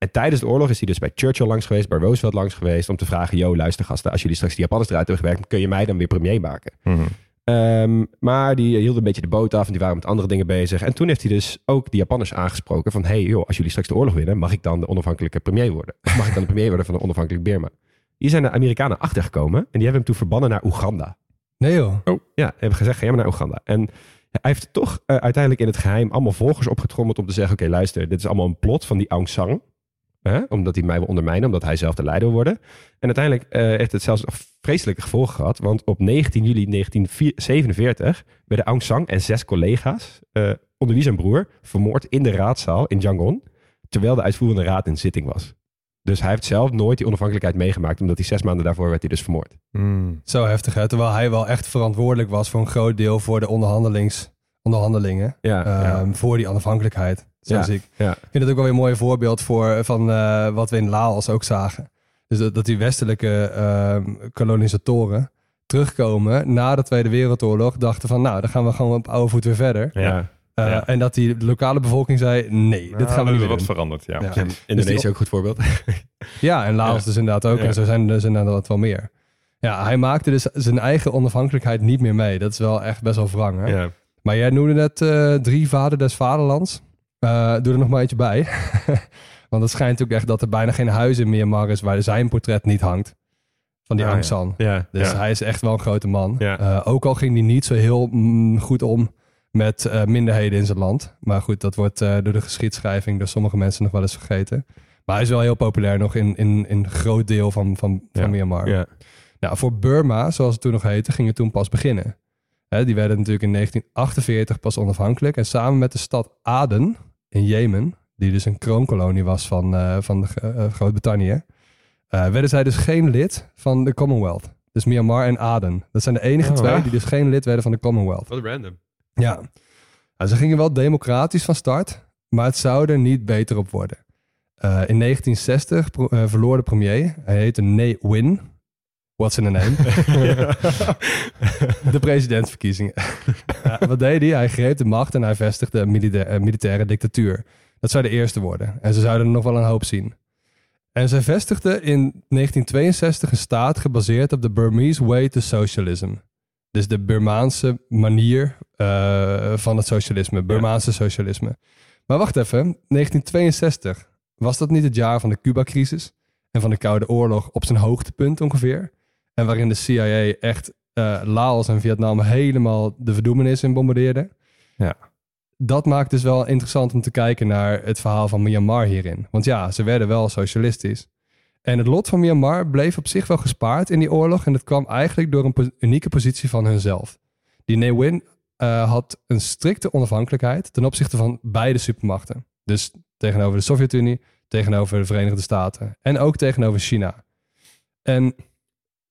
En tijdens de oorlog is hij dus bij Churchill langs geweest, bij Roosevelt langs geweest... om te vragen, yo luister gasten, als jullie straks die Japanners eruit hebben gewerkt... kun je mij dan weer premier maken? Mhm. Ehm, maar die hield een beetje de boot af en die waren met andere dingen bezig. En toen heeft hij dus ook de Japanners aangesproken van... hey joh, als jullie straks de oorlog winnen, mag ik dan de onafhankelijke premier worden? Mag ik dan de premier worden van een onafhankelijk Burma? Hier zijn de Amerikanen achtergekomen en die hebben hem toen verbannen naar Oeganda. Nee joh. Ja, hebben gezegd, ga jij maar naar Oeganda. En hij heeft toch eh, uiteindelijk in het geheim allemaal volgers opgetrommeld om te zeggen... oké, luister, dit is allemaal een plot van die Aung San. Hè? Omdat hij mij wil ondermijnen, omdat hij zelf de leider wil worden. En uiteindelijk eh, heeft het zelfs nog vreselijke gevolgen gehad. Want op 19 juli 1947 werden Aung San en zes collega's... eh, onder wie zijn broer, vermoord in de raadzaal in Yangon... terwijl de uitvoerende raad in zitting was. Dus hij heeft zelf nooit die onafhankelijkheid meegemaakt... omdat hij zes maanden daarvoor werd hij dus vermoord. Mm. Zo heftig hè. Terwijl hij wel echt verantwoordelijk was voor een groot deel voor de onderhandelings, onderhandelingen. Ja, ehm, Voor die onafhankelijkheid. Ja, ik. ja. Ik vind het ook wel weer een mooi voorbeeld voor, van eh, wat we in Laos ook zagen. Dus dat, dat die westelijke ehm, kolonisatoren terugkomen na de Tweede Wereldoorlog. Dachten van nou, dan gaan we gewoon op oude voet weer verder. Ja. Eh, Ja. En dat die lokale bevolking zei nee, dit Nou, gaan we niet wat doen. veranderd, ja. Ja. En Indonesië die- ook een goed voorbeeld. Ja, en Laos Ja. dus inderdaad ook. Ja. En zo zijn er dus inderdaad wel meer. Ja, hij maakte dus zijn eigen onafhankelijkheid niet meer mee. Dat is wel echt best wel wrang. Hè? ja. Maar jij noemde net eh, drie vader des vaderlands. Eh, doe er nog maar eentje bij. Want het schijnt ook echt dat er bijna geen huis in Myanmar is waar zijn portret niet hangt. Van die Ah, Aung. San. Ja, Dus ja. hij is echt wel een grote man. Ja. Eh, ook al ging hij niet zo heel mm, goed om met eh, minderheden in zijn land. Maar goed, dat wordt door de geschiedschrijving door sommige mensen nog wel eens vergeten. Maar hij is wel heel populair nog in, in, in een groot deel van, van, van. Myanmar. Ja. Nou, voor Burma, zoals het toen nog heette, ging het toen pas beginnen. Hè, die werden natuurlijk in 1948 pas onafhankelijk. En samen met de stad Aden in Jemen die dus een kroonkolonie was van, eh, van de, eh, Groot-Brittannië, eh, werden zij dus geen lid van de Commonwealth. Dus Myanmar en Aden. Dat zijn de enige Oh, twee die dus geen lid werden van de Commonwealth. Wat random. Ja. Nou, ze gingen wel democratisch van start, maar het zou er niet beter op worden. Eh, in 1960 pro- eh, verloor de premier, hij heette Ne Win. What's in a name? de presidentsverkiezingen. Ja, wat deed hij? Hij greep de macht en hij vestigde een milita- militaire dictatuur. Dat zou de eerste worden. En ze zouden er nog wel een hoop zien. En zij vestigde in 1962 een staat gebaseerd op de Burmese Way to Socialism. Dus de Burmaanse manier eh, van het socialisme. Burmaanse socialisme. Maar wacht even. 1962. Was dat niet het jaar van de Cuba-crisis? En van de Koude Oorlog op zijn hoogtepunt ongeveer? En waarin de CIA echt eh, Laos en Vietnam helemaal de verdoemenis in bombardeerde? Ja. Dat maakt dus wel interessant om te kijken naar het verhaal van Myanmar hierin. Want ja, ze werden wel socialistisch. En het lot van Myanmar bleef op zich wel gespaard in die oorlog. En dat kwam eigenlijk door een po- unieke positie van hunzelf. Die Ne Win eh, had een strikte onafhankelijkheid ten opzichte van beide supermachten. Dus tegenover de Sovjet-Unie, tegenover de Verenigde Staten en ook tegenover China. En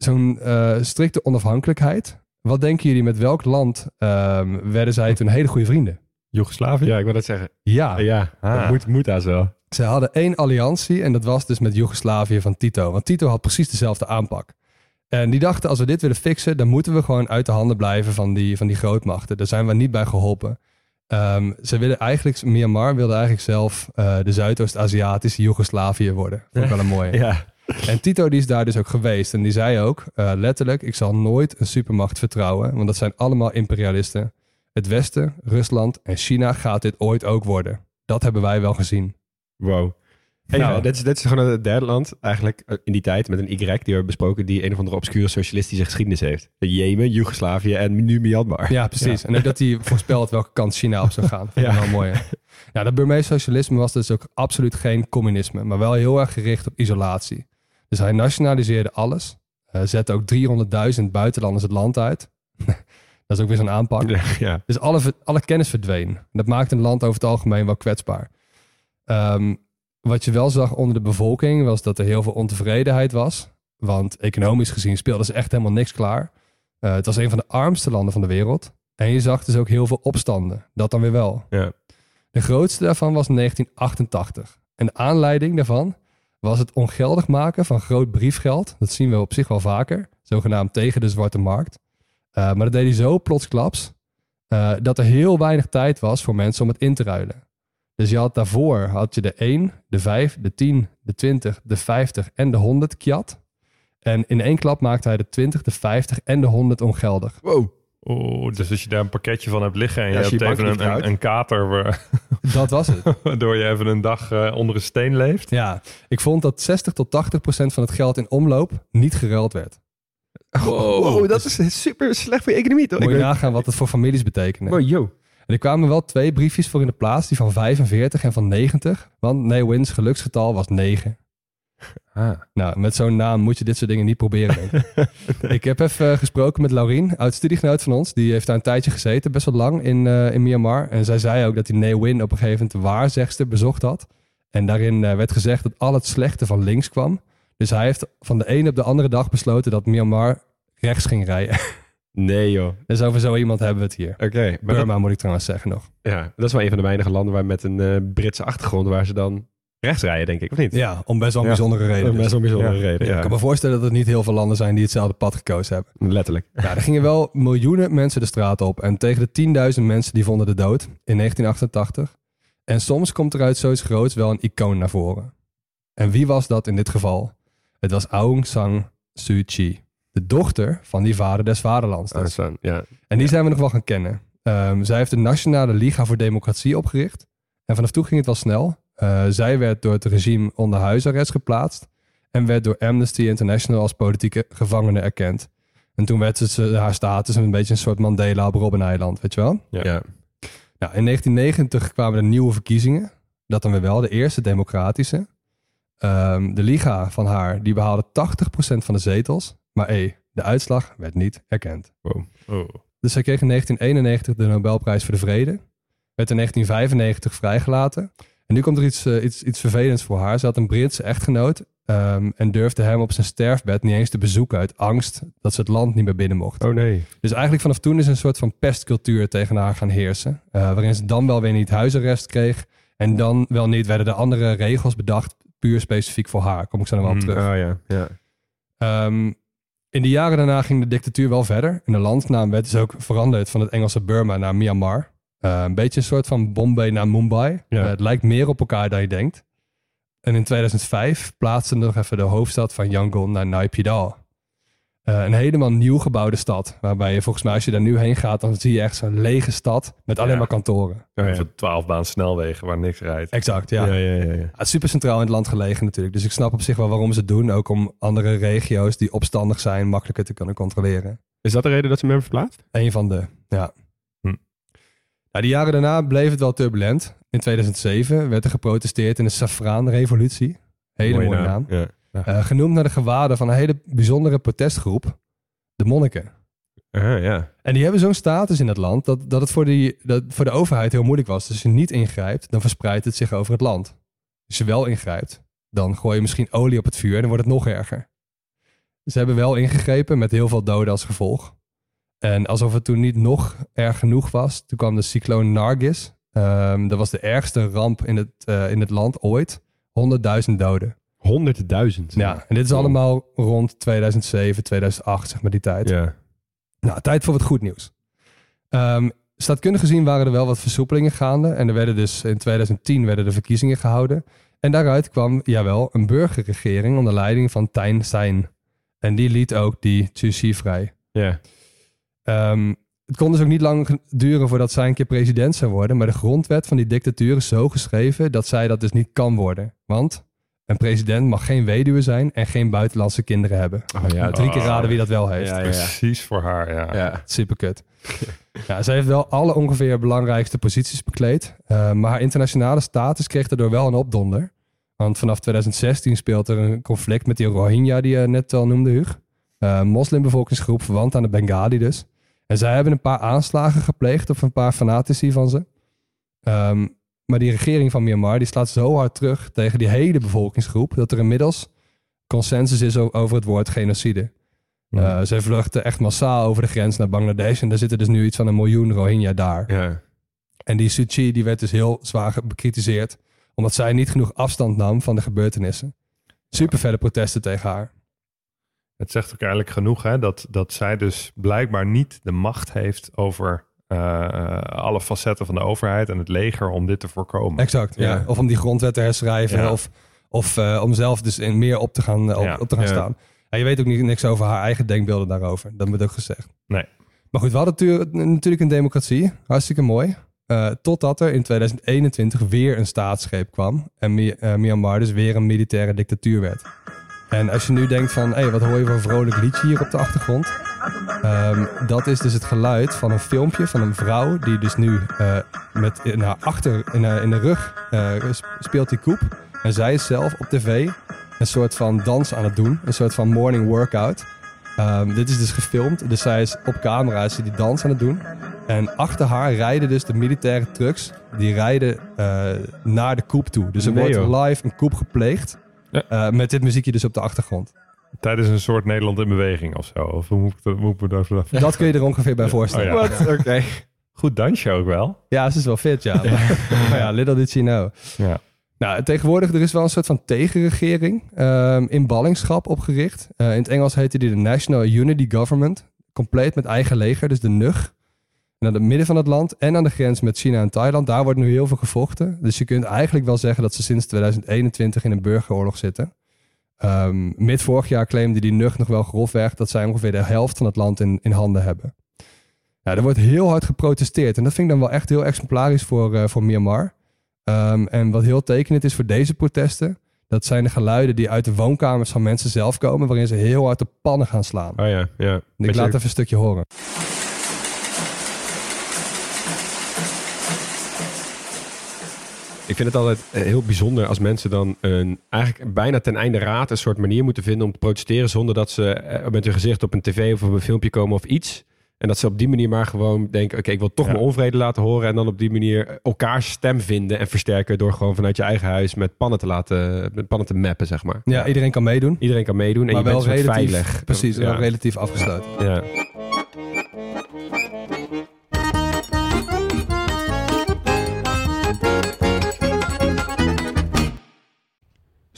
zo'n eh, strikte onafhankelijkheid, wat denken jullie met welk land ehm, werden zij toen hele goede vrienden? Joegoslavië? Ja, ik wil dat zeggen. Ja, Ja, Ah. dat moet, moet daar zo. Ze hadden één alliantie en dat was dus met Joegoslavië van Tito. Want Tito had precies dezelfde aanpak. En die dachten, als we dit willen fixen, dan moeten we gewoon uit de handen blijven van die, van die grootmachten. Daar zijn we niet bij geholpen. Ehm, ze willen eigenlijk, Myanmar wilde eigenlijk zelf eh, de Zuidoost-Aziatische Joegoslavië worden. Vond ik wel een mooie. Ja. En Tito die is daar dus ook geweest. En die zei ook eh, letterlijk, ik zal nooit een supermacht vertrouwen. Want dat zijn allemaal imperialisten. Het Westen, Rusland en China gaat dit ooit ook worden. Dat hebben wij wel gezien. Wow. Hey, Nou. dit, is, dit is gewoon het derde land eigenlijk eh, in die tijd met een Y die we hebben besproken die een of andere obscure socialistische geschiedenis heeft. Jemen, Joegoslavië en nu Myanmar. Ja, precies. En ook dat hij voorspelt welke kant China op zou gaan. Vind ik Ja. wel mooi. hè? Ja, dat Burmees socialisme was dus ook absoluut geen communisme, maar wel heel erg gericht op isolatie. Dus hij nationaliseerde alles, eh, zette ook 300.000 buitenlanders het land uit. dat is ook weer zo'n aanpak. Ja. Dus alle, alle kennis verdween. Dat maakt een land over het algemeen wel kwetsbaar. Ehm, wat je wel zag onder de bevolking was dat er heel veel ontevredenheid was. Want economisch gezien speelden ze echt helemaal niks klaar. Eh, het was een van de armste landen van de wereld. En je zag dus ook heel veel opstanden. Dat dan weer wel. Ja. De grootste daarvan was in 1988. En de aanleiding daarvan was het ongeldig maken van groot briefgeld. Dat zien we op zich wel vaker. Zogenaamd tegen de zwarte markt. Eh, maar dat deed hij zo plotsklaps. eh, dat er heel weinig tijd was voor mensen om het in te ruilen. Dus je had daarvoor had je de 1, de 5, de 10, de 20, de 50 en de 100 kjat. En in één klap maakte hij de 20, de 50 en de 100 ongeldig. Wow. Oh, dus als je daar een pakketje van hebt liggen en Ja, je hebt je even een, een, een kater waar- Dat was het. waardoor je even een dag eh, onder een steen leeft. Ja, ik vond dat 60 tot 80 procent van het geld in omloop niet geruild werd. Wow, dat is super slecht voor je economie toch? Moet je nagaan wat het voor families betekende. Wow, yo. En er kwamen wel twee briefjes voor in de plaats, die van 45 en van 90. Want Nee Wins geluksgetal was 9. Ah. Nou, met zo'n naam moet je dit soort dingen niet proberen, denk ik. ik heb even eh, gesproken met Laurien, oud studiegenoot van ons. Die heeft daar een tijdje gezeten, best wel lang in, eh, in Myanmar. En zij zei ook dat hij Nee Win op een gegeven moment de waarzegster bezocht had. En daarin eh, werd gezegd dat al het slechte van links kwam. Dus hij heeft van de ene op de andere dag besloten dat Myanmar rechts ging rijden. Nee joh. dus over zo iemand hebben we het hier. Oké, dat, Burma moet ik trouwens zeggen nog. ja, dat is wel een van de weinige landen waar met een Britse achtergrond waar ze dan rechts rijden, denk ik, of niet? Ja, om best wel een Ja. bijzondere reden. Dus. best wel een bijzondere Ja. reden. Ja. Ik kan me voorstellen dat er niet heel veel landen zijn die hetzelfde pad gekozen hebben. Letterlijk. Ja, er gingen wel miljoenen mensen de straat op. En tegen de 10.000 mensen die vonden de dood in 1988. En soms komt er uit zoiets groots wel een icoon naar voren. En wie was dat in dit geval? Het was Aung San Suu Kyi. De dochter van die vader des vaderlands. dus. Ja. En die zijn we nog wel gaan kennen. Ehm, zij heeft de Nationale Liga voor Democratie opgericht. En vanaf toen ging het wel snel. Eh, zij werd door het regime onder huisarrest geplaatst. En werd door Amnesty International als politieke gevangene erkend. En toen werd ze haar status een beetje een soort Mandela op Robben-eiland, weet je wel? Ja. Nou, in 1990 kwamen er nieuwe verkiezingen. Dat dan weer wel, de eerste democratische. Ehm, de Liga van haar, die behaalde 80% van de zetels. Maar hé, de uitslag werd niet erkend. Oh. Dus zij kreeg in 1991 de Nobelprijs voor de Vrede. Werd in 1995 vrijgelaten. En nu komt er iets, eh, iets, iets vervelends voor haar. Ze had een Britse echtgenoot ehm, en durfde hem op zijn sterfbed niet eens te bezoeken uit angst dat ze het land niet meer binnen mocht. Oh nee. Dus eigenlijk vanaf toen is een soort van pestcultuur tegen haar gaan heersen. eh, waarin ze dan wel weer niet huisarrest kreeg. En dan wel niet werden er andere regels bedacht, puur specifiek voor haar. Kom ik zo nog wel op Mm, terug. Oh ja, ja. Ehm, in de jaren daarna ging de dictatuur wel verder. En de landnaam werd dus ook veranderd van het Engelse Burma naar Myanmar. Eh, een beetje een soort van Bombay naar Mumbai. Ja. Eh, het lijkt meer op elkaar dan je denkt. En in 2005 plaatsten nog even de hoofdstad van Yangon naar Naypyidaw. Eh, een helemaal nieuw gebouwde stad. Waarbij je volgens mij als je daar nu heen gaat, dan zie je echt zo'n lege stad met alleen Ja. maar kantoren. Oh, ja. Of een 12 baan snelwegen waar niks rijdt. Exact, ja. Ja, ja, ja, ja. Ja, het is super centraal in het land gelegen natuurlijk. Dus ik snap op zich wel waarom ze het doen. Ook om andere regio's die opstandig zijn makkelijker te kunnen controleren. Is dat de reden dat ze hem hebben verplaatst? Een van de, ja. Nou, de jaren daarna bleef het wel turbulent. In 2007 werd er geprotesteerd in de Safraanrevolutie. Hele mooie, naam. Ja. Eh, genoemd naar de gewaden van een hele bijzondere protestgroep. De monniken. En die hebben zo'n status in het land dat, dat het voor, die, dat voor de overheid heel moeilijk was. Dus als je niet ingrijpt, dan verspreidt het zich over het land. Als je wel ingrijpt, dan gooi je misschien olie op het vuur en dan wordt het nog erger. Ze hebben wel ingegrepen met heel veel doden als gevolg. En alsof het toen niet nog erg genoeg was, toen kwam de cycloon Nargis. Ehm, dat was de ergste ramp in het, eh, in het land ooit. 100.000 doden. Honderdduizend. Ja, en dit is allemaal rond 2007, 2008, zeg maar die tijd. Ja. Nou, tijd voor wat goed nieuws. Ehm staatkundig gezien waren er wel wat versoepelingen gaande. En er werden dus in 2010 werden de verkiezingen gehouden. En daaruit kwam, jawel, een burgerregering onder leiding van Thein Sein. En die liet ook die Tzu vrij. Ja. Ehm, het kon dus ook niet lang duren voordat zij een keer president zou worden. Maar de grondwet van die dictatuur is zo geschreven dat zij dat dus niet kan worden. Want een president mag geen weduwe zijn en geen buitenlandse kinderen hebben. Oh ja. Drie keer raden wie dat wel heeft. Ja, ja, ja. Precies voor haar, ja. Ja. Super kut. ja, zij heeft wel alle ongeveer belangrijkste posities bekleed. eh, maar haar internationale status kreeg daardoor wel een opdonder. Want vanaf 2016 speelt er een conflict met die Rohingya die je net al noemde, Huug. Eh, Een moslimbevolkingsgroep verwant aan de Bengali dus. En zij hebben een paar aanslagen gepleegd op een paar fanatici van ze. Ehm, maar die regering van Myanmar die slaat zo hard terug tegen die hele bevolkingsgroep... dat er inmiddels consensus is over het woord genocide. Uh, zij vluchten echt massaal over de grens naar Bangladesh. En daar zitten dus nu iets van een miljoen Rohingya daar. Ja. En die Suu Kyi die werd dus heel zwaar bekritiseerd. Omdat zij niet genoeg afstand nam van de gebeurtenissen. Super protesten tegen haar. Het zegt ook eigenlijk genoeg hè, dat, dat zij dus blijkbaar niet de macht heeft over eh, alle facetten van de overheid en het leger om dit te voorkomen. Exact, ja. Ja. Of om die grondwet te herschrijven. Ja. Of, of eh, om zelf dus in meer op te gaan, eh, op, Ja. op te gaan staan. En je weet ook niet, niks over haar eigen denkbeelden daarover. Dat moet ook gezegd. Nee. Maar goed, we hadden natuurlijk- een democratie. Hartstikke mooi. Eh, totdat er in 2021 weer een staatsgreep kwam. En eh, Myanmar dus weer een militaire dictatuur werd. En als je nu denkt van, hé, wat hoor je voor een vrolijk liedje hier op de achtergrond? Ehm, dat is dus het geluid van een filmpje van een vrouw die dus nu eh, met in haar achter, in, haar, in de rug eh, sp- speelt die koep. En zij is zelf op tv een soort van dans aan het doen. Een soort van morning workout. Ehm, dit is dus gefilmd. Dus zij is op camera is ze die dans aan het doen. En achter haar rijden dus de militaire trucks. Die rijden eh, naar de koep toe. Dus er Nee, wordt joh. live een koep gepleegd. Ja. Eh, met dit muziekje dus op de achtergrond. Tijdens een soort Nederland in beweging of zo. Of hoe moet ik, dat- hoe moet ik me daar vanaf? Dat kun je er ongeveer bij voorstellen. Oh, ja. ja. Oké. Goed dansje ook wel. ze is wel fit, ja. Maar, maar ja, little did she know. Ja. Nou, tegenwoordig er is wel een soort van tegenregering ehm, in ballingschap opgericht. Eh, in het Engels heette die de National Unity Government. Compleet met eigen leger, dus de NUG. En aan het midden van het land en aan de grens met China en Thailand, daar wordt nu heel veel gevochten. Dus je kunt eigenlijk wel zeggen dat ze sinds 2021 in een burgeroorlog zitten. Ehm mid vorig jaar claimde die NUG nog wel grofweg dat zij ongeveer de helft van het land in, in handen hebben. Ja, er wordt heel hard geprotesteerd en dat vind ik dan wel echt heel exemplarisch voor, eh, voor Myanmar. Ehm, en wat heel tekenend is voor deze protesten, dat zijn de geluiden die uit de woonkamers van mensen zelf komen, waarin ze heel hard de pannen gaan slaan. Oh ja, ja. Ik laat even een stukje horen. Ik vind het altijd eh, heel bijzonder als mensen dan een, eigenlijk bijna ten einde raad een soort manier moeten vinden om te protesteren zonder dat ze eh, met hun gezicht op een tv of op een filmpje komen of iets. En dat ze op die manier maar gewoon denken... oké, ik wil toch Ja. mijn onvrede laten horen... en dan op die manier elkaars stem vinden en versterken... door gewoon vanuit je eigen huis met pannen te laten... met pannen te mappen, zeg maar. Ja, iedereen kan meedoen. Iedereen kan meedoen en maar je wel bent relatief, veilig. precies, ja. relatief afgesloten. ja.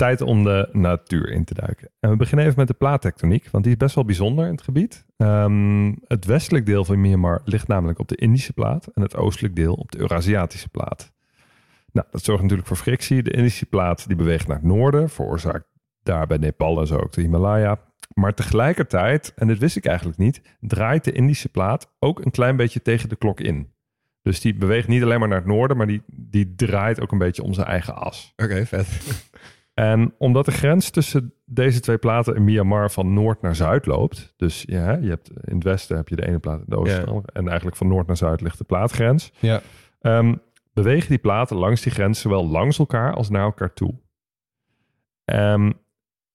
Tijd om de natuur in te duiken. En we beginnen even met de plaattectoniek, want die is best wel bijzonder in het gebied. Ehm, het westelijk deel van Myanmar ligt namelijk op de Indische plaat en het oostelijk deel op de Eurasiatische plaat. Nou, dat zorgt natuurlijk voor frictie. De Indische plaat die beweegt naar het noorden, veroorzaakt daar bij Nepal en zo ook de Himalaya. Maar tegelijkertijd, en dit wist ik eigenlijk niet, draait de Indische plaat ook een klein beetje tegen de klok in. Dus die beweegt niet alleen maar naar het noorden, maar die, die draait ook een beetje om zijn eigen as. Oké, vet. En omdat de grens tussen deze twee platen in Myanmar van noord naar zuid loopt. Dus ja, je hebt, in het westen heb je de ene plaat in oosten. De andere. En eigenlijk van noord naar zuid ligt de plaatgrens. Ja. Ehm, bewegen die platen langs die grens zowel langs elkaar als naar elkaar toe. Ehm,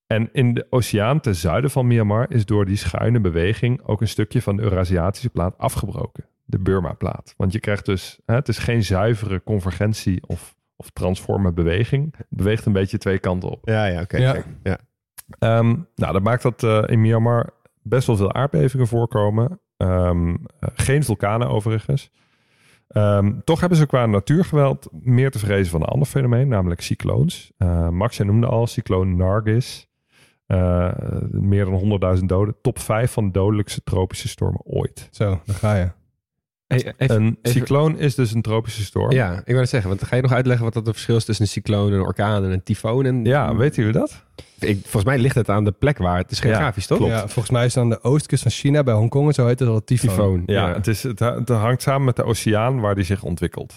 en in de oceaan ten zuiden van Myanmar is door die schuine beweging ook een stukje van de Eurasiatische plaat afgebroken. De Burma-plaat. Want je krijgt dus, hè, het is geen zuivere convergentie of, of transforme beweging. Het beweegt een beetje twee kanten op. Ja, ja, oké. Ja. ja. Ehm, nou, dat maakt dat eh, in Myanmar best wel veel aardbevingen voorkomen. Ehm, eh, geen vulkanen overigens. Ehm, toch hebben ze qua natuurgeweld meer te vrezen van een ander fenomeen, namelijk cycloons. Eh, Max, jij noemde al cycloon Nargis. Eh, meer dan 100.000 doden. Top 5 van de dodelijkste tropische stormen ooit. Zo, daar ga je. Hey, even, een even- cycloon is dus een tropische storm. ja, ik wou het zeggen. Want ga je nog uitleggen wat dat het verschil is tussen een cycloon, een orkaan en een tyfoon? En, Ja, weten jullie dat? Ik, volgens mij ligt het aan de plek waar het is geografisch, toch? klopt. Ja, volgens mij is het aan de oostkust van China, bij Hongkong en zo heet het al tyfoon. Tyfoon. Ja, Het, is, het, het hangt samen met de oceaan waar die zich ontwikkelt.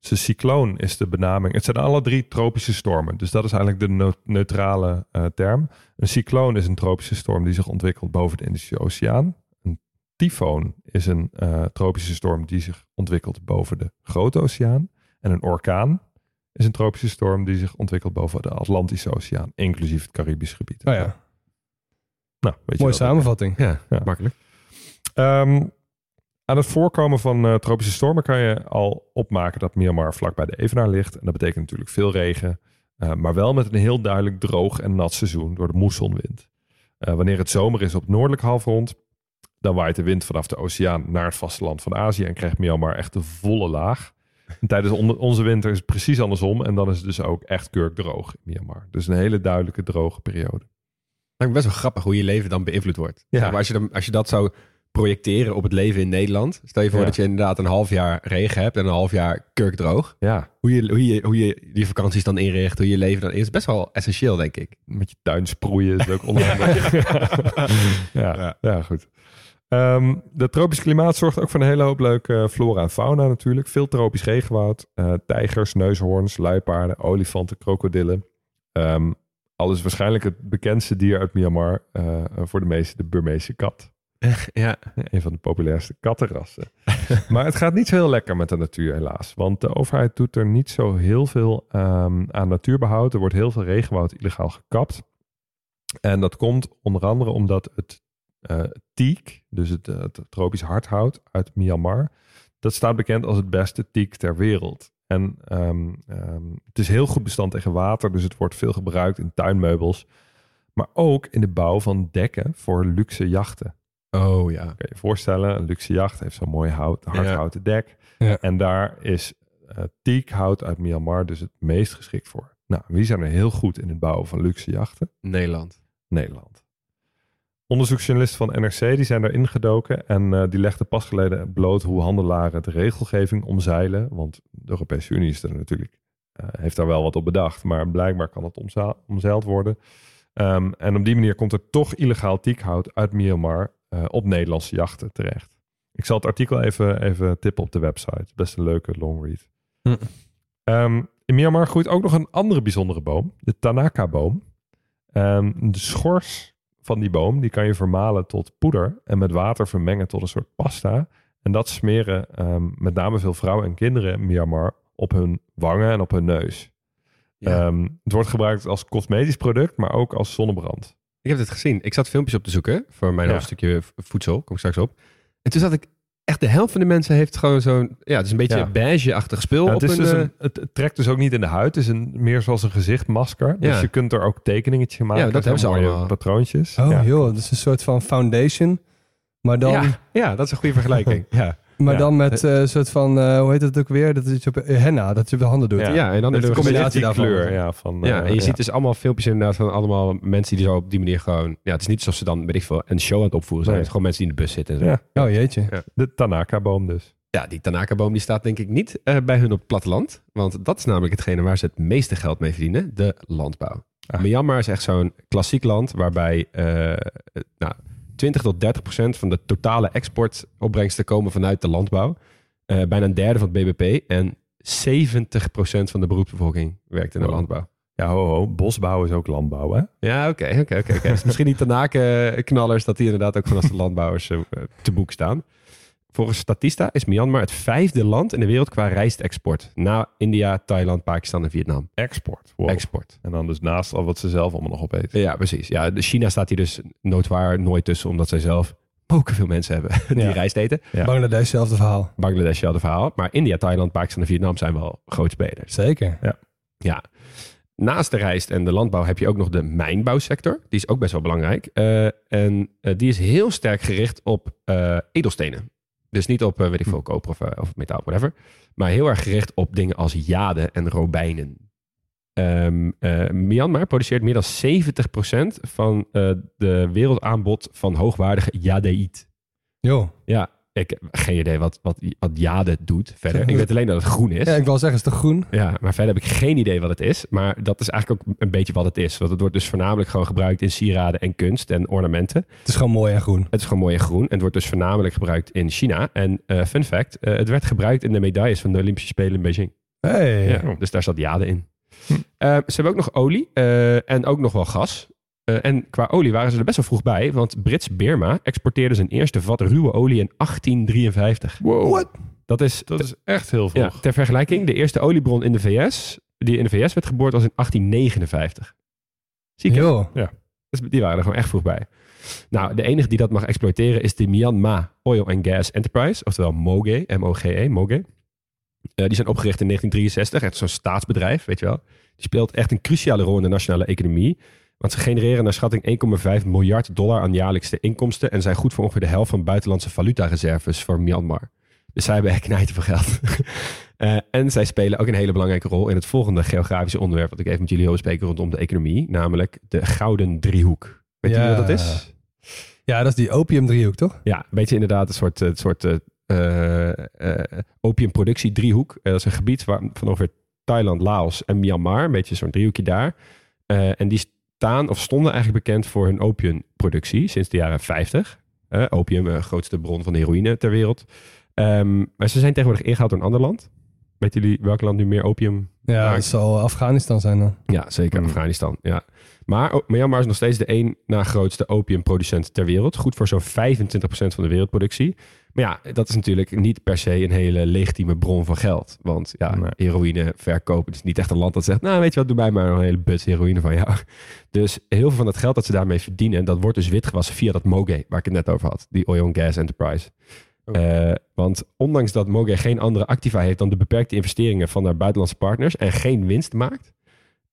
Dus een cycloon is de benaming. Het zijn alle drie tropische stormen. Dus dat is eigenlijk de neu- neutrale eh, term. Een cycloon is een tropische storm die zich ontwikkelt boven de Indische Oceaan. Tyfoon is een eh, tropische storm die zich ontwikkelt boven de Grote Oceaan. En een orkaan is een tropische storm die zich ontwikkelt boven de Atlantische Oceaan, inclusief het Caribisch gebied. Oh ja, Nou, weet je mooie samenvatting. Ja, Ja. makkelijk. Ehm, aan het voorkomen van eh, tropische stormen kan je al opmaken dat Myanmar vlak bij de Evenaar ligt. En dat betekent natuurlijk veel regen, eh, maar wel met een heel duidelijk droog en nat seizoen door de moessonwind. Eh, wanneer het zomer is op het noordelijk halfrond, dan waait de wind vanaf de oceaan naar het vasteland van Azië en krijgt Myanmar echt de volle laag. En tijdens on- onze winter is het precies andersom en dan is het dus ook echt kurkdroog in Myanmar. Dus een hele duidelijke droge periode. Lijkt me best wel grappig hoe je leven dan beïnvloed wordt. Ja. Maar als, je dan, als je dat zou projecteren op het leven in Nederland. Stel je voor Ja. dat je inderdaad een half jaar regen hebt en een half jaar kurkdroog. Ja, Hoe je, hoe, je, hoe je die vakanties dan inricht, hoe je leven dan is, best wel essentieel, denk ik. met je tuin sproeien is ook onhandig. ja, ja. Ja. goed. Ehm de tropisch klimaat zorgt ook voor een hele hoop leuke eh, flora en fauna natuurlijk. Veel tropisch regenwoud, eh, tijgers, neushoorns, luipaarden, olifanten, krokodillen. Ehm alles waarschijnlijk het bekendste dier uit Myanmar. eh, voor de meeste de Burmeese kat. Ja. Een van de populairste kattenrassen. maar het gaat niet zo heel lekker met de natuur helaas. Want de overheid doet er niet zo heel veel ehm, aan natuurbehoud. Er wordt heel veel regenwoud illegaal gekapt. En dat komt onder andere omdat het eh teak, dus het, eh, het tropisch hardhout uit Myanmar, dat staat bekend als het beste teak ter wereld. En ehm, ehm, het is heel goed bestand tegen water, dus het wordt veel gebruikt in tuinmeubels. Maar ook in de bouw van dekken voor luxe jachten. Oh ja. Kan je je voorstellen, een luxe jacht heeft zo'n mooi hout, hardhouten dek. Ja. En daar is eh teakhout uit Myanmar dus het meest geschikt voor. Nou, wie zijn er heel goed in het bouwen van luxe jachten? Nederland. Nederland. Onderzoeksjournalisten van NRC die zijn erin gedoken en eh, die legden pas geleden bloot hoe handelaren de regelgeving omzeilen. Want de Europese Unie is er natuurlijk, eh, heeft daar wel wat op bedacht, maar blijkbaar kan het omzeild worden. Ehm, en op die manier komt er toch illegaal teakhout uit Myanmar eh, op Nederlandse jachten terecht. Ik zal het artikel even, even tippen op de website. Best een leuke long read. Hm. Ehm, in Myanmar groeit ook nog een andere bijzondere boom, de Tanaka-boom. Ehm, de schors van die boom, die kan je vermalen tot poeder en met water vermengen tot een soort pasta. En dat smeren ehm, met name veel vrouwen en kinderen in Myanmar op hun wangen en op hun neus. Ja. Ehm, het wordt gebruikt als cosmetisch product, maar ook als zonnebrand. Ik heb dit gezien. Ik zat filmpjes op te zoeken voor mijn Ja. hoofdstukje voedsel. Kom ik straks op. En toen zat ik... Echt de helft van de mensen heeft gewoon zo'n... Ja, het is een beetje Ja. beige-achtig spul Ja, op het, is een... dus eh, een, het, het trekt dus ook niet in de huid. Het is een, meer zoals een gezichtmasker. Dus Ja. je kunt er ook tekeningetjes maken. Ja, dat hebben ze allemaal. patroontjes. Oh ja. joh, dat is een soort van foundation. Maar dan, ja, ja, dat is een goede vergelijking. ja. Maar Ja. dan met eh, een soort van, eh, hoe heet het ook weer? Dat is op eh, henna, dat je op de handen doet. Ja. ja, en dan de combinatie daarvan. kleur, ja. Van, Ja, eh, en je ziet dus allemaal filmpjes inderdaad van allemaal mensen die zo op die manier gewoon... Ja, het is niet alsof ze dan, weet ik veel, een show aan het opvoeren zijn. Nee. Het is gewoon mensen die in de bus zitten. En zo. Ja. Oh jeetje. Ja. De Tanaka-boom dus. Ja, die Tanaka-boom die staat denk ik niet eh, bij hun op het platteland. Want dat is namelijk hetgene waar ze het meeste geld mee verdienen. De landbouw. Ah. Myanmar is echt zo'n klassiek land waarbij eh, nou, 20 tot 30 procent van de totale exportopbrengsten komen vanuit de landbouw. Eh, bijna een derde van het BBP. En 70 procent van de beroepsbevolking werkt in de Wow. landbouw. Ja, ho, ho. Bosbouw is ook landbouw, hè? Ja, oké, oké, oké. Dus misschien die Tanaka-knallers, dat die inderdaad ook als de landbouwers eh, te boek staan. Volgens Statista is Myanmar het vijfde land in de wereld qua rijstexport. Na India, Thailand, Pakistan en Vietnam. Export. Wow. Export. En dan dus naast al wat ze zelf allemaal nog opeten. Ja, precies. Ja, China staat hier dus noodwaar nooit tussen, omdat zij zelf ook veel mensen hebben die Ja. rijst eten. Ja. Bangladesh, zelfde verhaal. Bangladesh, hetzelfde verhaal. Maar India, Thailand, Pakistan en Vietnam zijn wel grootspelers. Zeker. Ja. Naast de rijst en de landbouw heb je ook nog de mijnbouwsector. Die is ook best wel belangrijk. Eh, en eh, die is heel sterk gericht op eh, edelstenen. Dus niet op, eh, weet ik veel, koper of, eh, of metaal, whatever. Maar heel erg gericht op dingen als jade en robijnen. Eh, Myanmar produceert meer dan 70% van de wereldaanbod van hoogwaardige jadeït. Joh. Ja, ik heb geen idee wat, wat, wat jade doet verder. Ik weet alleen dat het groen is. Ja, ik wil zeggen, is het groen? Ja, maar verder heb ik geen idee wat het is. Maar dat is eigenlijk ook een beetje wat het is. Want het wordt dus voornamelijk gewoon gebruikt in sieraden en kunst en ornamenten. Het is gewoon mooi en groen. Het is gewoon mooi en groen. En het wordt dus voornamelijk gebruikt in China. En eh, fun fact, eh, het werd gebruikt in de medailles van de Olympische Spelen in Beijing. Hey. Ja, dus daar zat jade in. Eh, ze hebben ook nog olie eh, en ook nog wel gas. Eh, en qua olie waren ze er best wel vroeg bij. Want Brits Birma exporteerde zijn eerste vat ruwe olie in 1853. Wow. What? Dat is, Dat is echt heel ja, vroeg. ter vergelijking, de eerste oliebron in de VS, die in de VS werd geboord, was in 1859. Zie je? Joh. Dus die waren er gewoon echt vroeg bij. Nou, de enige die dat mag exploiteren is de Myanmar Oil and Gas Enterprise, oftewel MOGE, M-O-G-E, MOGE. Eh, die zijn opgericht in 1963, echt zo'n staatsbedrijf, weet je wel. Die speelt echt een cruciale rol in de nationale economie. Want ze genereren naar schatting 1,5 miljard dollar aan jaarlijkse inkomsten en zijn goed voor ongeveer de helft van buitenlandse valutareserves voor Myanmar. Dus zij hebben echt knijten veel geld. Eh, en zij spelen ook een hele belangrijke rol in het volgende geografische onderwerp wat ik even met jullie wil bespreken rondom de economie, namelijk de Gouden Driehoek. Weet Ja. jullie wat dat is? Ja, dat is die opiumdriehoek, toch? Ja, een beetje inderdaad een soort, een soort eh, eh, opiumproductie-driehoek. Eh, dat is een gebied waar, van ongeveer Thailand, Laos en Myanmar. Een beetje zo'n driehoekje daar. En die staan of stonden eigenlijk bekend voor hun opiumproductie sinds de jaren 50. Eh, opium, de grootste bron van heroïne ter wereld. Ehm, maar ze zijn tegenwoordig ingehaald door een ander land. Weten jullie welk land nu meer opium Ja, maakt? dat zal Afghanistan zijn dan. Ja, zeker. Afghanistan. Ja. Maar Myanmar is nog steeds de één na grootste opiumproducent ter wereld. Goed voor zo'n 25% van de wereldproductie. Maar ja, dat is natuurlijk niet per se een hele legitieme bron van geld. Want ja, Nee. heroïne verkopen. Het is niet echt een land dat zegt, nou weet je wat, doe mij maar een hele buts heroïne van jou. Dus heel veel van dat geld dat ze daarmee verdienen, dat wordt dus witgewassen via dat Moge, waar ik het net over had. Die Oil and Gas Enterprise. Eh, want ondanks dat Moge geen andere activa heeft dan de beperkte investeringen van haar buitenlandse partners en geen winst maakt,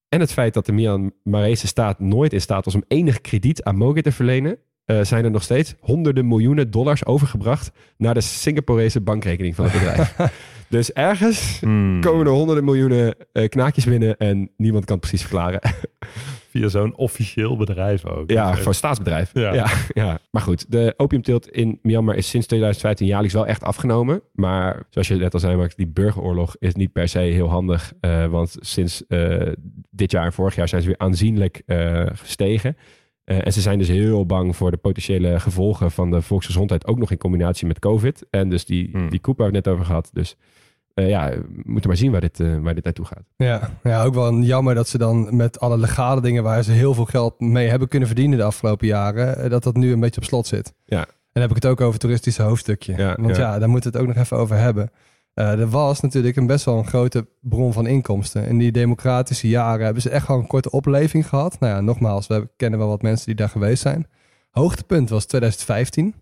en het feit dat de Myanmarese staat nooit in staat was om enig krediet aan Moge te verlenen, eh, zijn er nog steeds honderden miljoenen dollars overgebracht naar de Singaporese bankrekening van het bedrijf. dus ergens Hmm. komen er honderden miljoenen eh, knaakjes binnen en niemand kan het precies verklaren. Via zo'n officieel bedrijf ook. ja, voor een staatsbedrijf. Ja. Ja. Ja, Maar goed, de opiumteelt in Myanmar is sinds 2015 jaarlijks wel echt afgenomen. Maar zoals je net al zei, Max, die burgeroorlog is niet per se heel handig. eh, want sinds dit jaar en vorig jaar zijn ze weer aanzienlijk gestegen. Eh, en ze zijn dus heel bang voor de potentiële gevolgen van de volksgezondheid, ook nog in combinatie met COVID. En dus die, Hmm. die koep waar we het net over gehad. Dus eh, ja, we moeten maar zien waar dit, eh, waar dit naartoe gaat. Ja, ja, ook wel jammer dat ze dan met alle legale dingen waar ze heel veel geld mee hebben kunnen verdienen de afgelopen jaren, dat dat nu een beetje op slot zit. Ja. En dan heb ik het ook over het toeristische hoofdstukje. Ja, Want ja. ja. daar moeten we het ook nog even over hebben. Eh, er was natuurlijk een best wel een grote bron van inkomsten. In die democratische jaren hebben ze echt wel een korte opleving gehad. Nou ja, nogmaals, we kennen wel wat mensen die daar geweest zijn. Hoogtepunt was 2015.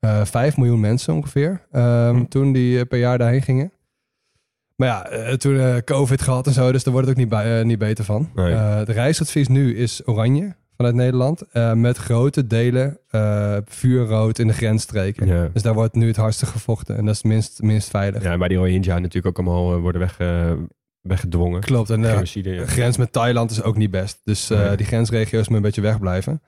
Eh 5 miljoen mensen ongeveer. ehm, Hm. Toen die eh, per jaar daarheen gingen. Maar ja, eh, toen COVID gehad en zo, dus daar wordt het ook niet, bij, niet beter van. Nee. De reisadvies nu is oranje vanuit Nederland. eh, met grote delen eh, vuurrood in de grensstreken. Ja. Dus daar wordt nu het hardste gevochten. En dat is minst, minst veilig. Ja, bij die Rohingya natuurlijk ook allemaal eh, worden weg, weggedwongen. Klopt. En de Genocide, ja. grens met Thailand is ook niet best. Dus die grensregio's moeten een beetje wegblijven.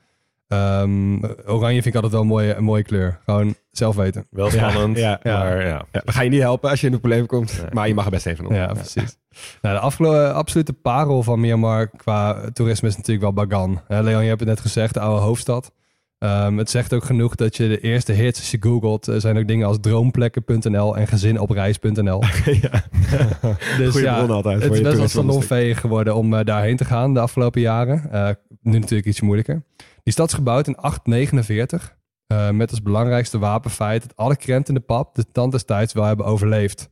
Ehm, oranje vind ik altijd wel een mooie, een mooie kleur. Gewoon zelf weten. Wel spannend, Ja, ja. maar ja. Ja, dan ga je niet helpen als je in een probleem komt. Nee. Maar je mag er best even op. Ja, precies. Nou, de afgelo- absolute parel van Myanmar qua toerisme is natuurlijk wel Bagan. Hè, Leon, je hebt het net gezegd, de oude hoofdstad. Ehm, het zegt ook genoeg dat je de eerste hits, als je googelt, eh, zijn ook dingen als droomplekken.nl en gezinopreis.nl. ja. Dus Goeie ja, bron altijd het voor is je best wel toerisme salonveeg geworden om eh, daarheen te gaan de afgelopen jaren. Eh, nu natuurlijk iets moeilijker. Die stad is gebouwd in 849. eh, met als belangrijkste wapenfeit dat alle krenten in de pap de tand destijds wel hebben overleefd.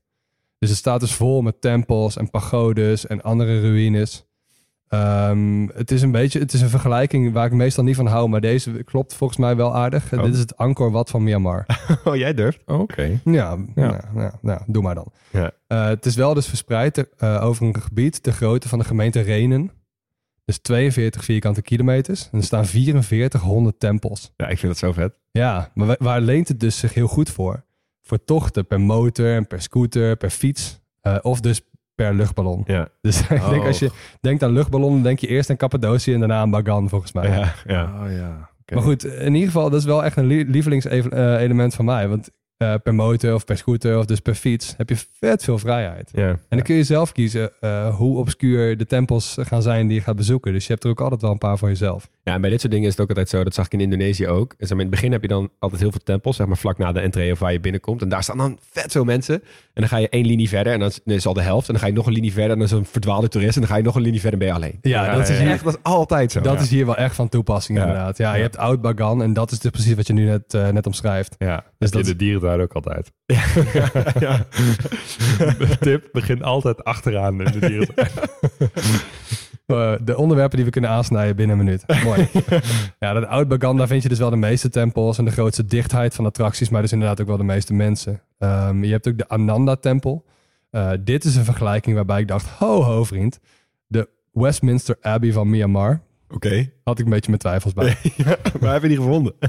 Dus het staat dus vol met tempels en pagodes en andere ruïnes. Ehm, het is een beetje, het is een vergelijking waar ik meestal niet van hou, maar deze klopt volgens mij wel aardig. Oh. Dit is het Angkor Wat van Myanmar. Oh, jij durft? Oké. Ja, Ja. Nou, nou, nou, doe maar dan. Ja. Eh, het is wel dus verspreid eh, over een gebied de grootte van de gemeente Renen. Dus 42 vierkante kilometers. En er staan 4400 tempels. Ja, ik vind het zo vet. Ja, maar wa- waar leent het dus zich heel goed voor? Voor tochten per motor en per scooter, per fiets. eh, of dus per luchtballon. Ja. Dus ik denk Oh. als je denkt aan luchtballonnen, denk je eerst aan Cappadocië en daarna aan Bagan volgens mij. Ja, ja. Oh ja. Oké. Maar goed, in ieder geval, dat is wel echt een lie- lievelingselement van mij. Want eh, per motor of per scooter of dus per fiets heb je vet veel vrijheid. ja. En dan kun je zelf kiezen eh, hoe obscuur de tempels gaan zijn die je gaat bezoeken. Dus je hebt er ook altijd wel een paar voor jezelf. Ja, en bij dit soort dingen is het ook altijd zo. Dat zag ik in Indonesië ook. En in het begin heb je dan altijd heel veel tempels, zeg maar vlak na de entree of waar je binnenkomt. En daar staan dan vet veel mensen. En dan ga je één linie verder en dan is, dan is al de helft. En dan ga je nog een linie verder en dan is een verdwaalde toerist. En dan ga je nog een linie verder en ben je alleen. Ja, dat, is hier, echt, dat is altijd zo. dat ja. is hier wel echt van toepassing Ja. inderdaad. Ja, je hebt Oud Bagan en dat is dus precies wat je nu net, eh, net omschrijft. Ja. Dus dat is- de dierentuin ook altijd. ja. Tip, begin altijd achteraan in de dierentuin. Eh, de onderwerpen die we kunnen aansnijden binnen een minuut. Mooi. ja, dat Oud Bagan, daar vind je dus wel de meeste tempels en de grootste dichtheid van attracties, maar dus inderdaad ook wel de meeste mensen. Ehm, je hebt ook de Ananda-tempel. Eh, dit is een vergelijking waarbij ik dacht, ho ho vriend, de Westminster Abbey van Myanmar. Oké. Had ik een beetje mijn twijfels bij. ja, maar heb je die gevonden?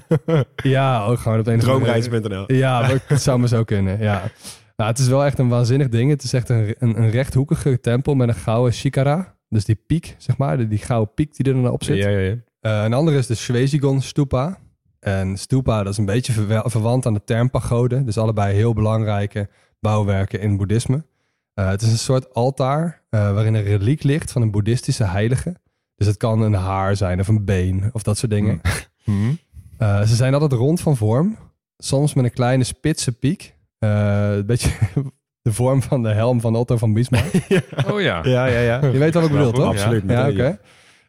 Ja, ook gewoon op de. Droomreis.nl. Ja, maar het zou maar zo kunnen, ja. Nou, het is wel echt een waanzinnig ding. Het is echt een, een, een rechthoekige tempel met een gouden shikara. Dus die piek, zeg maar, die, die gouden piek die er dan op zit. Ja, ja, ja. Eh, een andere is de Shwezigon Stupa. En stupa, dat is een beetje verwant aan de term pagode. Dus allebei heel belangrijke bouwwerken in boeddhisme. Eh, het is een soort altaar eh, waarin een reliek ligt van een boeddhistische heilige. Dus het kan een haar zijn of een been of dat soort dingen. Hm? Eh, ze zijn altijd rond van vorm. Soms met een kleine spitse piek. Eh, een beetje de vorm van de helm van Otto van Bismarck. Oh ja. Ja, ja, ja. Je weet wat ik bedoel, toch? Absoluut. Ja, oké.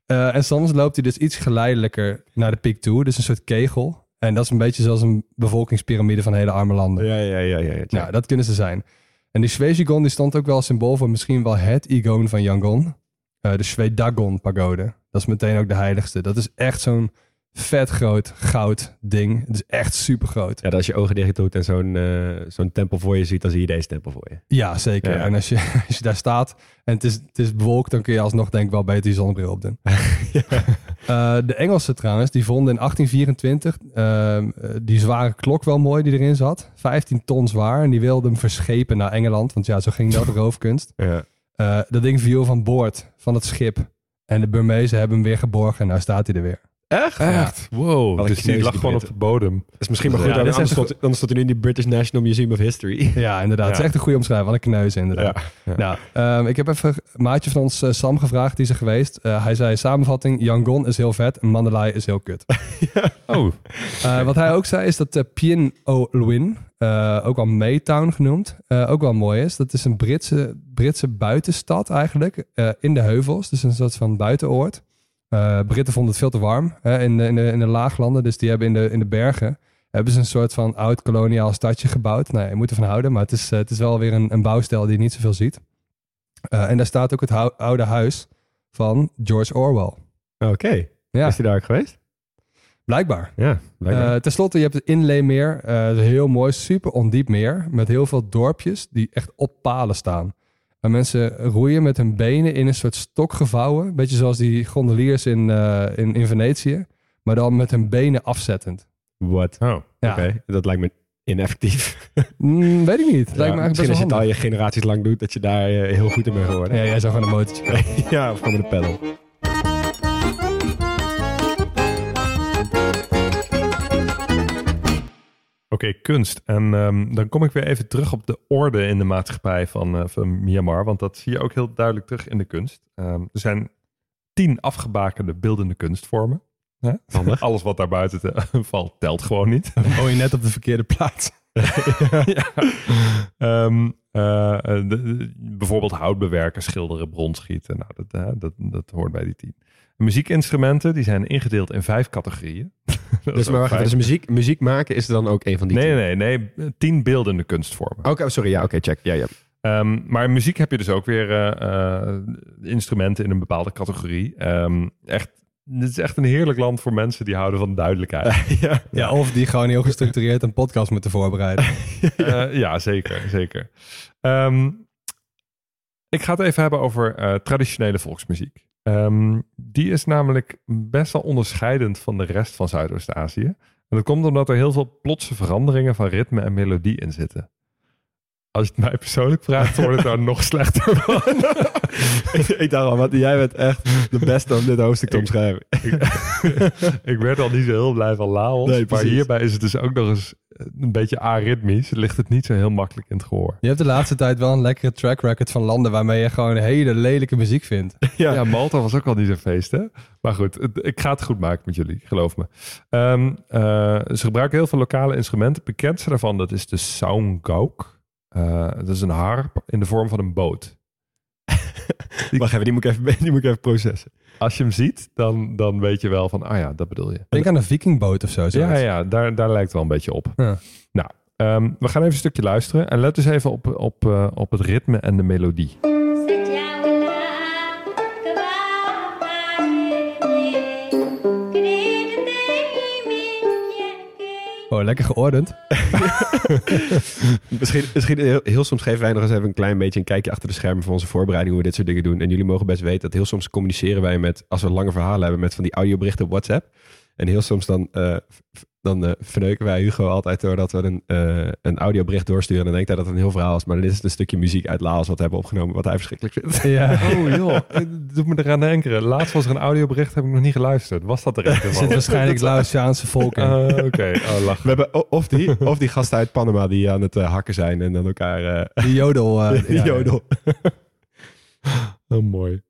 Eh, en soms loopt hij dus iets geleidelijker naar de piek toe. Dus een soort kegel. En dat is een beetje zoals een bevolkingspyramide van hele arme landen. Ja, ja, ja, ja. ja, Nou, dat kunnen ze zijn. En die Shwezigon die stond ook wel symbool voor misschien wel het igoon van Yangon. Eh, de Shwedagon pagode. Dat is meteen ook de heiligste. Dat is echt zo'n vet groot goud ding. Het is echt super groot. Ja, als je ogen dicht doet en zo'n eh, zo'n tempel voor je ziet, dan zie je deze tempel voor je. Ja, zeker. Ja. En als je, als je daar staat en het is, het is bewolkt, dan kun je alsnog denk ik wel beter je zonnebril opdoen. Eh, de Engelsen trouwens, die vonden in 1824 ehm, eh, die zware klok wel mooi die erin zat. 15 ton zwaar. En die wilden hem verschepen naar Engeland. Want ja, zo ging dat, roofkunst. Ja. Eh, dat ding viel van boord van het schip. En de Burmezen hebben hem weer geborgen en nou staat hij er weer. Echt? Echt? Wow. Dus die lag gewoon op de bodem. Dat is misschien maar goed, Ja, dan- anders, stond, dan stond hij nu in die British National Museum of History. Ja, inderdaad. Het is echt een goede omschrijving. Wat een kneus inderdaad. Ja. Nou, ehm, ik heb even een maatje van ons, eh, Sam, gevraagd. Die is er geweest. Eh, hij zei, samenvatting, Yangon is heel vet en Mandalay is heel kut. Oh, Eh, wat hij ook zei is dat uh, Pien O Luin, eh, ook wel Maytown genoemd, eh, ook wel mooi is. Dat is een Britse, Britse buitenstad eigenlijk, eh, in de heuvels. Dus een soort van buitenoord. Eh, Britten vonden het veel te warm hè, in, de, in, de, in de laaglanden. Dus die hebben in de, in de bergen hebben ze een soort van oud koloniaal stadje gebouwd. Nou, je moet ervan houden, maar het is, eh, het is wel weer een, een bouwstijl die je niet zoveel ziet. Eh, en daar staat ook het hou- oude huis van George Orwell. Oké. Ja, Is hij daar ook geweest? blijkbaar. Ja, blijkbaar. Ten slotte, je hebt het Inleemeer. eh, een heel mooi, super ondiep meer. Met heel veel dorpjes die echt op palen staan. En mensen roeien met hun benen in een soort stok gevouwen. Beetje zoals die gondeliers in, eh, in, in Venetië. Maar dan met hun benen afzettend. What? oh. Ja. Oké, dat lijkt me ineffectief. Mm, weet ik niet. Het lijkt me Ja, eigenlijk misschien best als je het al je generaties lang doet, dat je daar eh, heel goed in bent geworden. Ja, jij zou gewoon een motortje kopen. Ja, of gewoon met een pedal. Oké, kunst. En ehm, dan kom ik weer even terug op de orde in de maatschappij van, eh, van Myanmar. Want dat zie je ook heel duidelijk terug in de kunst. Ehm, er zijn tien afgebakende beeldende kunstvormen. Alles wat daar buiten te- valt, telt gewoon niet. Oh, je net op de verkeerde plaats. ja. Ehm, eh, de- de- bijvoorbeeld hout bewerken, schilderen, bronsgieten. Nou, dat, dat, dat hoort bij die tien. Muziekinstrumenten die zijn ingedeeld in vijf categorieën. Dat is Dus, maar wacht, dus muziek, muziek maken is er dan ook een van die Nee, tien? nee, nee, nee. Tien beeldende kunstvormen. Oké, sorry. Ja, oké, check. Ja, ja. Ehm, maar in muziek heb je dus ook weer eh, eh, instrumenten in een bepaalde categorie. Ehm, echt, dit is echt een heerlijk land voor mensen die houden van duidelijkheid. ja. Ja, of die gewoon heel gestructureerd een podcast moeten voorbereiden. Eh, ja, zeker, zeker. Ehm, ik ga het even hebben over eh, traditionele volksmuziek. Ehm, die is namelijk best wel onderscheidend van de rest van Zuidoost-Azië. En dat komt omdat er heel veel plotse veranderingen van ritme en melodie in zitten. Als je het mij persoonlijk vraagt, wordt het daar nog slechter van. ik, ik dacht al, wat, jij bent echt de beste om dit hoofdstuk te Ik- omschrijven. ik werd al niet zo heel blij van Laos. Nee, maar hierbij is het dus ook nog eens een beetje aritmisch. Ligt het niet zo heel makkelijk in het gehoor. Je hebt de laatste tijd wel een lekkere track record van landen waarmee je gewoon hele lelijke muziek vindt. Ja. Ja, Malta was ook al niet zo'n feest, hè? Maar goed, het- ik ga het goed maken met jullie, geloof me. Ehm, eh, ze gebruiken heel veel lokale instrumenten. Het bekendste daarvan, dat is de saunggauk. Dat is een harp in de vorm van een boot. Wacht even, die moet ik even, die moet ik even processen. Als je hem ziet, dan, dan weet je wel van, ah ja, dat bedoel je. Denk aan een vikingboot of zo. Ja, ja daar, daar lijkt het wel een beetje op. Ja. Nou, ehm, we gaan even een stukje luisteren. En let dus even op, op, eh, op het ritme en de melodie. Oh, lekker geordend. Misschien, misschien heel, heel soms geven wij nog eens even een klein beetje een kijkje achter de schermen van onze voorbereiding hoe we dit soort dingen doen. En jullie mogen best weten dat heel soms communiceren wij met, als we lange verhalen hebben, met van die audioberichten op WhatsApp. En heel soms dan eh, dan eh, verneuken wij Hugo altijd doordat we een, eh, een audiobericht doorsturen. En dan denkt hij dat het een heel verhaal is. Maar dit is een stukje muziek uit Laos wat we hebben opgenomen, wat hij verschrikkelijk vindt. Ja. Oh joh, het doet me eraan denken. Laatst was er een audiobericht, heb ik nog niet geluisterd. Was dat er een Er zit waarschijnlijk Laotiaanse volk in. Ah, Oké, oh, lach. We hebben of die, of die gasten uit Panama die aan het eh, hakken zijn en dan elkaar eh Die jodel. eh, die ja, ja. jodel. Oh, mooi.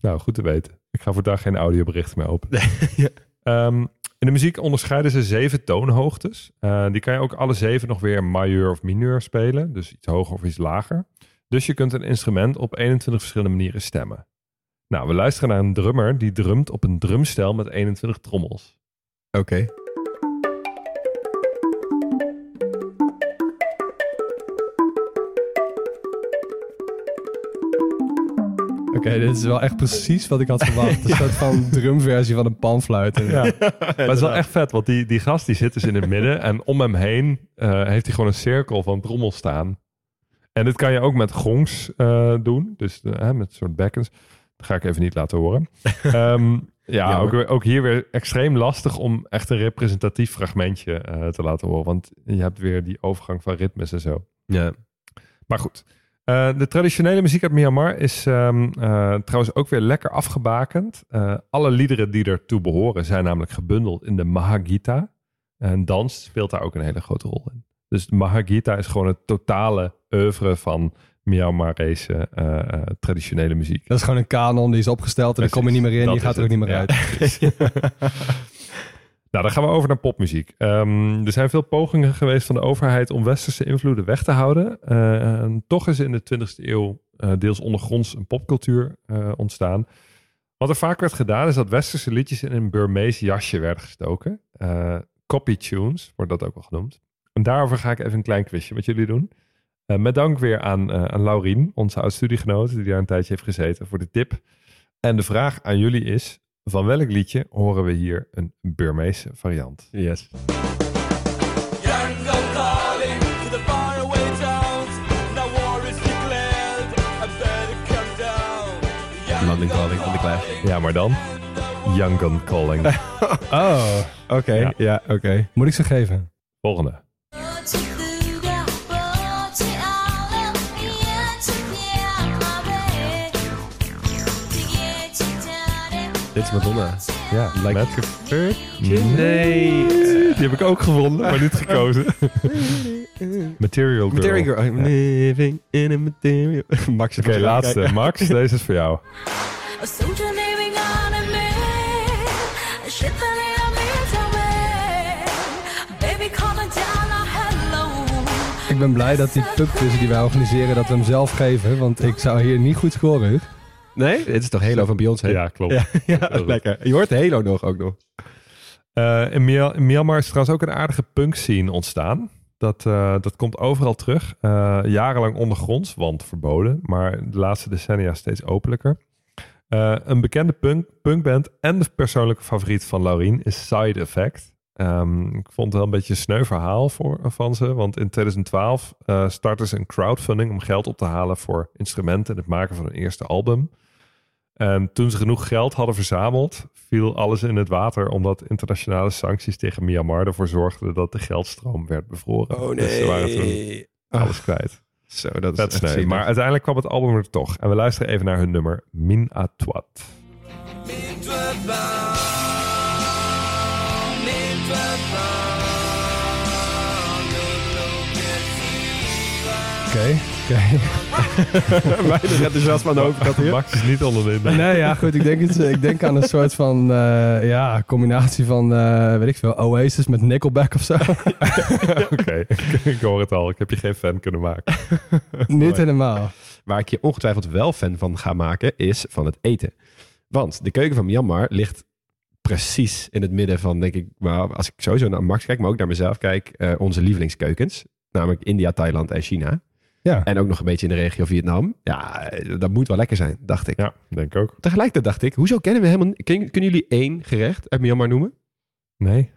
Nou, goed te weten. Ik ga voor daar geen audioberichten meer openen. Ja. Ehm, in de muziek onderscheiden ze zeven toonhoogtes. Eh, die kan je ook alle zeven nog weer majeur of mineur spelen. Dus iets hoger of iets lager. Dus je kunt een instrument op 21 verschillende manieren stemmen. Nou, we luisteren naar een drummer die drumt op een drumstel met 21 trommels. Oké. Oké, dit is wel echt precies wat ik had verwacht. Een soort van drumversie van een panfluit. Ja. maar het is wel echt vet, want die, die gast die zit dus in het midden en om hem heen eh, heeft hij gewoon een cirkel van trommels staan. En dit kan je ook met gongs eh, doen, dus eh, met soort bekkens. Dat ga ik even niet laten horen. Ehm, ja, ook, ook hier weer extreem lastig om echt een representatief fragmentje eh, te laten horen, want je hebt weer die overgang van ritmes en zo. Ja. Maar goed. Eh, de traditionele muziek uit Myanmar is ehm, eh, trouwens ook weer lekker afgebakend. Eh, alle liederen die ertoe behoren zijn namelijk gebundeld in de Mahagita. En dans speelt daar ook een hele grote rol in. Dus de Mahagita is gewoon het totale oeuvre van Myanmarese traditionele muziek. Dat is gewoon een kanon, die is opgesteld en dan kom je niet meer in. Je gaat er ook niet meer Ja, uit. nou, dan gaan we over naar popmuziek. Ehm, er zijn veel pogingen geweest van de overheid om westerse invloeden weg te houden. Eh, toch is in de 20e eeuw eh, deels ondergronds een popcultuur eh, ontstaan. Wat er vaak werd gedaan is dat westerse liedjes in een Burmees jasje werden gestoken. Copy tunes wordt dat ook wel genoemd. En daarover ga ik even een klein quizje met jullie doen. Met dank weer aan, aan Laurien, onze oud-studiegenoot, die daar een tijdje heeft gezeten, voor de tip. En de vraag aan jullie is: van welk liedje horen we hier een Burmeese variant? Yes. Yangon calling. London van de Clash. Ja, maar dan Yangon Calling. Oh, Oké, Ja. ja, oké. moet ik ze geven? Volgende. Dit is Madonna. Ja, Like met Nee. Die heb ik ook gevonden, maar niet gekozen. Material Girl. Material Girl. I'm Ja. living in a material... Max. Oké, laatste. Max, deze is voor jou. Ik ben blij dat die pubquiz die wij organiseren, dat we hem zelf geven. Want ik zou hier niet goed scoren. Nee, dit is toch Halo van Beyoncé? Ja, klopt. Ja, ja, lekker. Je hoort Halo nog ook nog. Eh, in, Mya- in Myanmar is trouwens ook een aardige punk scene ontstaan. Dat, eh, dat komt overal terug. Eh, jarenlang ondergronds, want verboden. Maar de laatste decennia steeds openlijker. Een bekende punk, punkband en de persoonlijke favoriet van Laurien is Side Effect. Ehm, ik vond het wel een beetje een sneu verhaal voor, van ze. Want in 2012 eh startten ze een crowdfunding om geld op te halen voor instrumenten en het maken van hun eerste album. En toen ze genoeg geld hadden verzameld, viel alles in het water omdat internationale sancties tegen Myanmar ervoor zorgden dat de geldstroom werd bevroren. Oh Dus ze waren toen alles kwijt. Zo, dat is zielig. Maar uiteindelijk kwam het album er toch. En we luisteren even naar hun nummer Min Atwat. Oké, oké. Weinig enthousiasme aan de overkant hier. Max is niet onder de indruk. Nee, ja, goed. Ik denk, het, ik denk aan een soort van eh, ja, combinatie van, eh, weet ik veel, Oasis met Nickelback of zo. Oké, ik hoor het al. Ik heb je geen fan kunnen maken. Niet helemaal. Waar ik je ongetwijfeld wel fan van ga maken, is van het eten. Want de keuken van Myanmar ligt precies in het midden van, denk ik, maar als ik sowieso naar Max kijk, maar ook naar mezelf kijk, eh, onze lievelingskeukens. Namelijk India, Thailand en China. Ja. En ook nog een beetje in de regio Vietnam. Ja, dat moet wel lekker zijn, dacht ik. Ja, denk ik ook. Tegelijkertijd dacht ik, hoezo kennen we helemaal... Kunnen jullie één gerecht uit Myanmar noemen? Nee.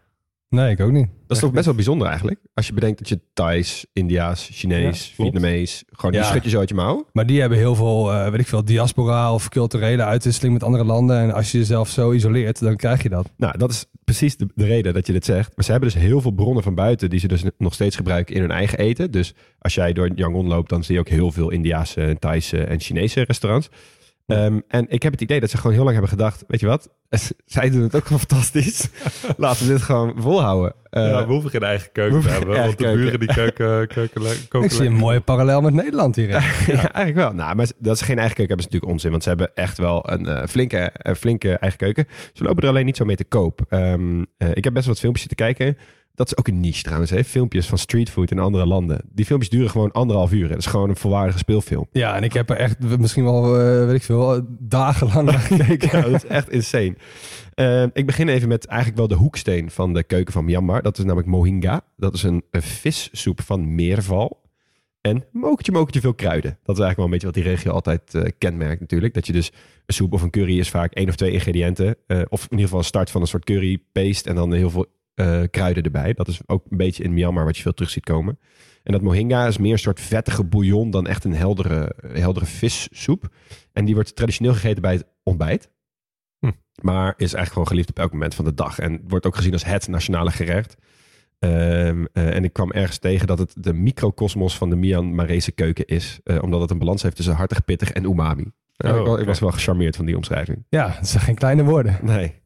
Nee, ik ook niet. Dat is toch best wel bijzonder eigenlijk. Als je bedenkt dat je Thais, Indiaas, Chinees, Ja. Vietnamees... gewoon die Ja. schud je zo uit je mouw. Maar die hebben heel veel, eh, weet ik veel, diaspora of culturele uitwisseling met andere landen. En als je jezelf zo isoleert, dan krijg je dat. Nou, dat is precies de, de reden dat je dit zegt. Maar ze hebben dus heel veel bronnen van buiten... die ze dus nog steeds gebruiken in hun eigen eten. Dus als jij door Yangon loopt... dan zie je ook heel veel Indiaanse, Thaise en Chinese restaurants. Ehm, en ik heb het idee dat ze gewoon heel lang hebben gedacht... weet je wat, zij doen het ook gewoon fantastisch. Laten we dit gewoon volhouden. Eh, ja, we hoeven geen eigen keuken we te hebben. Want de buren die keuken, keuken, koken Ik zie een mooie parallel met Nederland hierin. ja, eigenlijk wel. Nou, maar dat ze geen eigen keuken hebben is natuurlijk onzin. Want ze hebben echt wel een eh, flinke, eh, flinke eigen keuken. Ze lopen er alleen niet zo mee te koop. Ehm, eh, ik heb best wel wat filmpjes zitten kijken. Dat is ook een niche trouwens. Hè? Filmpjes van streetfood in andere landen. Die filmpjes duren gewoon anderhalf uur. Dat is gewoon een volwaardige speelfilm. Ja, en ik heb er echt misschien wel, eh, weet ik veel, dagenlang naar gekeken. Ja, dat is echt insane. Ehm, ik begin even met eigenlijk wel de hoeksteen van de keuken van Myanmar. Dat is namelijk mohinga. Dat is een, een vissoep van meerval. En mokertje, mokertje veel kruiden. Dat is eigenlijk wel een beetje wat die regio altijd eh, kenmerkt natuurlijk. Dat je dus een soep of een curry is vaak één of twee ingrediënten. eh, of in ieder geval een start van een soort curry paste en dan heel veel eh, kruiden erbij. Dat is ook een beetje in Myanmar wat je veel terug ziet komen. En dat mohinga is meer een soort vettige bouillon dan echt een heldere, heldere vissoep. En die wordt traditioneel gegeten bij het ontbijt. Hm. Maar is eigenlijk gewoon geliefd op elk moment van de dag. En wordt ook gezien als het nationale gerecht. Ehm, eh, en ik kwam ergens tegen dat het de microcosmos van de Myanmarese keuken is. eh, omdat het een balans heeft tussen hartig, pittig en umami. Oh, ik, oké. was wel gecharmeerd van die omschrijving. Ja, dat zijn geen kleine woorden. Nee.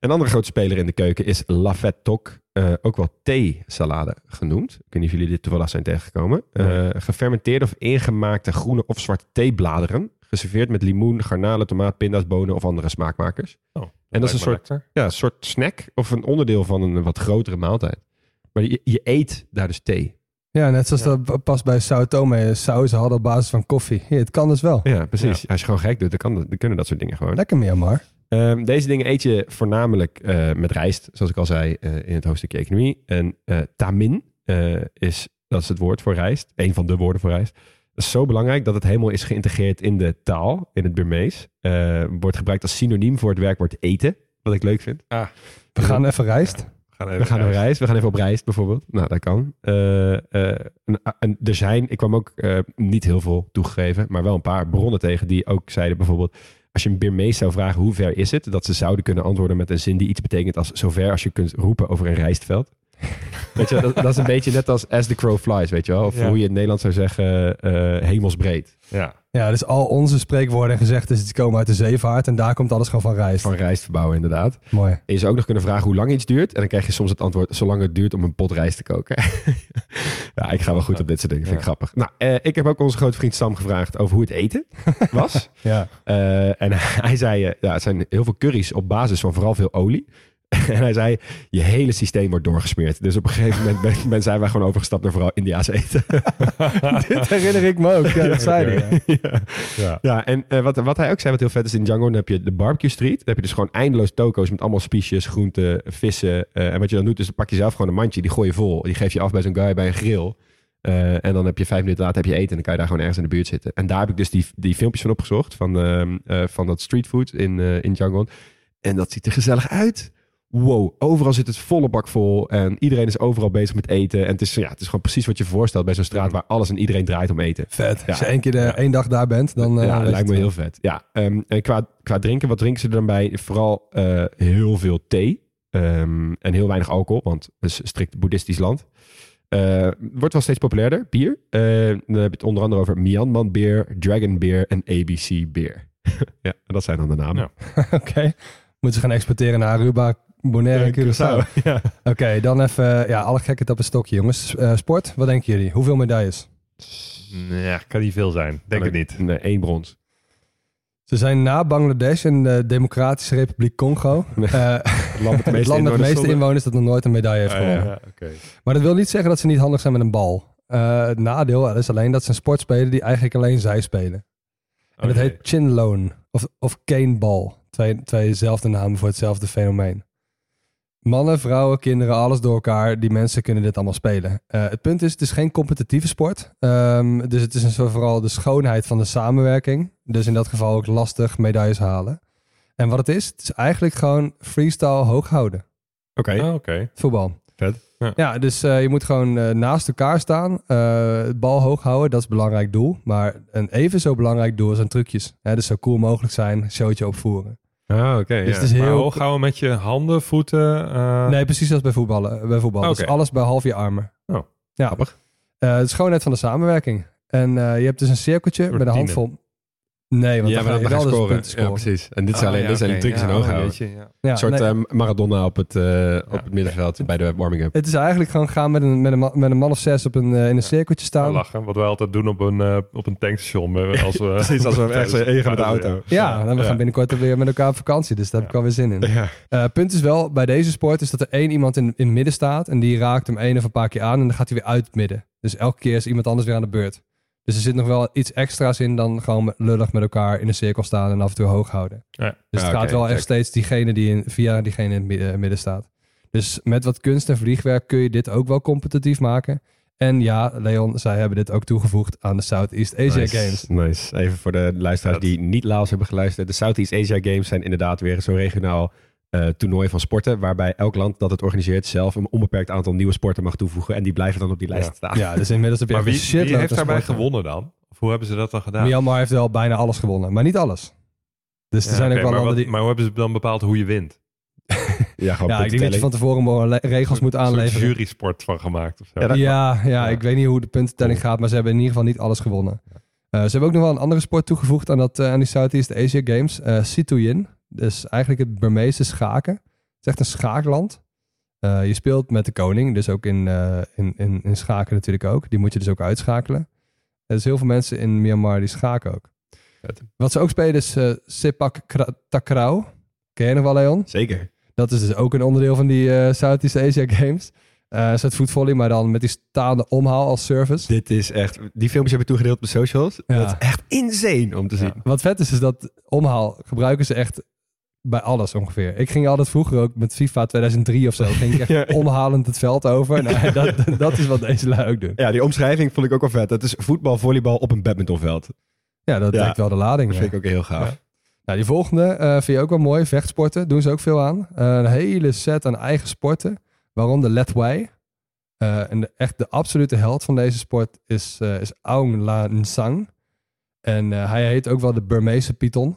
Een andere grote speler in de keuken is Lafet Tok. eh, ook wel theesalade genoemd. Ik weet niet of jullie dit toevallig zijn tegengekomen. Eh, gefermenteerde of ingemaakte groene of zwarte theebladeren. Geserveerd met limoen, garnalen, tomaat, pinda's, bonen of andere smaakmakers. Oh, En dat is een soort, lekker. ja, soort snack of een onderdeel van een wat grotere maaltijd. Maar je, je eet daar dus thee. Ja, net zoals dat past bij Sao Tome. Saus hadden op basis van koffie. Ja, het kan dus wel. Ja, precies. Als je gewoon gek doet, dan, kan dat, dan kunnen dat soort dingen gewoon. Lekker Myanmar. Ehm, deze dingen eet je voornamelijk eh, met rijst, zoals ik al zei eh, in het hoofdstukje economie. En eh, tamin eh, is, dat is het woord voor rijst, een van de woorden voor rijst. Dat is zo belangrijk dat het helemaal is geïntegreerd in de taal, in het Burmees. Eh, wordt gebruikt als synoniem voor het werkwoord eten, wat ik leuk vind. We gaan even rijst. We gaan, We gaan op reis, we gaan even op reis bijvoorbeeld. Nou, dat kan. Eh, eh, en, en er zijn, ik kwam ook eh, niet heel veel toegegeven, maar wel een paar bronnen tegen die ook zeiden bijvoorbeeld, als je een Birmees zou vragen hoe ver is het, dat ze zouden kunnen antwoorden met een zin die iets betekent als zover als je kunt roepen over een rijstveld. weet je, dat, dat is een beetje net als as the crow flies, weet je wel? Of Ja. hoe je in het Nederlands zou zeggen, eh, hemelsbreed. Ja. Ja, dus al onze spreekwoorden en gezegden die komen uit de zeevaart. En daar komt alles gewoon van rijst. Van rijst verbouwen inderdaad. Mooi. En je zou ook nog kunnen vragen hoe lang iets duurt. En dan krijg je soms het antwoord, zolang het duurt om een pot rijst te koken. ja, ik ga wel goed op dit soort dingen. Vind ik Ja. grappig. Nou, eh, ik heb ook onze grote vriend Sam gevraagd over hoe het eten was. Ja. Eh, en hij zei, eh, ja, het zijn heel veel curry's op basis van vooral veel olie. en hij zei, je hele systeem wordt doorgesmeerd. Dus op een gegeven moment ben, ben zijn wij gewoon overgestapt naar vooral India's eten. Dit herinner ik me ook. Ja, dat zei hij. ja. ja. Ja. Ja, en eh, wat, wat hij ook zei, wat heel vet is in Django, dan heb je de barbecue street. Dan heb je dus gewoon eindeloos toko's met allemaal spiesjes, groenten, vissen. Eh, en wat je dan doet, is dan pak je zelf gewoon een mandje, die gooi je vol. Die geef je af bij zo'n guy bij een grill. Eh, en dan heb je vijf minuten later heb je eten en dan kan je daar gewoon ergens in de buurt zitten. En daar heb ik dus die, die filmpjes van opgezocht, van, ehm, eh, van dat streetfood in, in Django. En dat ziet er gezellig uit. Wow, overal zit het volle bak vol en iedereen is overal bezig met eten. En het is, ja, het is gewoon precies wat je voorstelt bij zo'n straat waar alles en iedereen draait om eten. Vet. Ja. Als je één keer de, één dag daar bent, dan... eh, ja, je lijkt me heel vet. Ja, ehm, en qua, qua drinken, wat drinken ze er dan bij? Vooral eh, heel veel thee ehm, en heel weinig alcohol, want het is een strikt boeddhistisch land. Eh, wordt wel steeds populairder, bier. Eh, dan heb je het onder andere over Myanmar beer, Dragon beer en ABC beer. ja, dat zijn dan de namen. Ja. Oké. Moeten ze gaan exporteren naar Aruba, Bonaire en Curaçao. Ja. Oké, dan even ja, alle gekheid op een stokje, jongens. Eh, sport, wat denken jullie? Hoeveel medailles? Ja, kan niet veel zijn. Denk het niet. Nee, één brons. Ze zijn na Bangladesh en de Democratische Republiek Congo. Nee. eh, Het land met de meeste inwoners meeste zonder- inwoners dat nog nooit een medaille heeft Ah, gewonnen. ja, oké. Maar dat wil niet zeggen dat ze niet handig zijn met een bal. Eh, het nadeel is alleen dat ze een sport spelen die eigenlijk alleen zij spelen. En dat heet chinloan of, of caneball. Twee, tweezelfde namen voor hetzelfde fenomeen. Mannen, vrouwen, kinderen, alles door elkaar. Die mensen kunnen dit allemaal spelen. Eh, het punt is, het is geen competitieve sport. Ehm, dus het is een soort vooral de schoonheid van de samenwerking. Dus in dat geval ook lastig medailles halen. En wat het is, het is eigenlijk gewoon freestyle hoog houden. Oké. Ah, oké. Voetbal. Vet. Ja. Ja, dus eh, je moet gewoon eh, naast elkaar staan. eh, het bal hoog houden, dat is een belangrijk doel. Maar een even zo belangrijk doel zijn trucjes. Hè, dus zo cool mogelijk zijn, showtje opvoeren. Ah, oké. Dus ja. het is Maar heel... hoog houden met je handen, voeten. eh, Nee, precies als bij voetballen. Bij voetbal. Dus alles bij half je armen. Oh, ja. grappig. Eh, het is gewoon net van de samenwerking. En eh, je hebt dus een cirkeltje met een handvol... Nee, want ja, dan ga dan je ga je wel scoren. Ja, precies. En dit zijn Oh, alleen ja, dit zijn trucjes Ja, en hoog oh, houden. weet je, ja. Ja, Een soort nee, eh, Maradona op het, eh, op het middenveld bij de warming-up. het is eigenlijk gewoon gaan met een, met een, man, met een man of zes op een, eh, in een cirkeltje staan. lachen. Wat wij altijd doen op een, op een tankstation. Als we, Precies, als we echt zo heen gaan met de auto. Ja, en we gaan binnenkort weer met elkaar op vakantie. Dus daar heb ik alweer zin in. Ja. Eh, punt is wel, bij deze sport is dat er één iemand in, in het midden staat. En die raakt hem één of een paar keer aan. En dan gaat hij weer uit het midden. Dus elke keer is iemand anders weer aan de beurt. Dus er zit nog wel iets extra's in dan gewoon lullig met elkaar in een cirkel staan en af en toe hoog houden. Ja. Dus het Ja, gaat wel echt steeds diegene die in, via diegene in het midden, midden staat. Dus met wat kunst en vliegwerk kun je dit ook wel competitief maken. En ja, Leon, zij hebben dit ook toegevoegd aan de Southeast Asia nice, Games. Nice. Even voor de luisteraars die niet Laos hebben geluisterd. De Southeast Asia Games zijn inderdaad weer zo'n regionaal eh, toernooi van sporten. Waarbij elk land dat het organiseert zelf een onbeperkt aantal nieuwe sporten mag toevoegen. En die blijven dan op die lijst Ja. staan. Ja, dus inmiddels heb je Maar wie, een heeft daarbij sporten. gewonnen dan? Of hoe hebben ze dat dan gedaan? Myanmar heeft wel bijna alles gewonnen, maar niet alles. Dus er zijn ook wel maar, wat- die... maar hoe hebben ze dan bepaald hoe je wint? Ja, gewoon Ja, ik denk dat je van tevoren regels moet Een soort aanleveren. jury-sport van gemaakt of zo. Ja, Ja, ja, Ja. ik weet niet hoe de puntentelling gaat, maar ze hebben in ieder geval niet alles gewonnen. Eh, ze hebben ook nog wel een andere sport toegevoegd aan, dat, eh, aan die Southeast Asia Games. eh Situyin. Dus eigenlijk het Burmeese schaken. Het is echt een schaakland. Eh, je speelt met de koning, dus ook in, eh, in, in, in schaken natuurlijk ook. Die moet je dus ook uitschakelen. Er is heel veel mensen in Myanmar die schaken ook. Vet. Wat ze ook spelen is eh Sepak Kra- Takraw. Ken je nog wel, Leon? Zeker. Dat is dus ook een onderdeel van die eh, Southeast Asia Games. Eh is het voetvolley, maar dan met die staande omhaal als service. Dit is echt... Die filmpjes heb ik toegedeeld op de socials. Ja. Dat is echt insane om te zien. Wat vet is, is dat omhaal gebruiken ze echt bij alles ongeveer. Ik ging altijd vroeger ook met FIFA 2003 of zo. Ging ik echt Ja. omhalend het veld over. Nou, dat, dat is wat deze lui ook doen. Ja, die omschrijving vond ik ook wel vet. Het is voetbal, volleybal op een badmintonveld. Ja, dat Ja. trekt wel de lading. Dat vind ik ook heel gaaf. Nou, die volgende eh, vind je ook wel mooi. Vechtsporten doen ze ook veel aan. Eh, een hele set aan eigen sporten. Waaronder Let Wai. Eh, en de, echt de absolute held van deze sport is, is Aung La Nsang. En hij heet ook wel de Burmeese Python.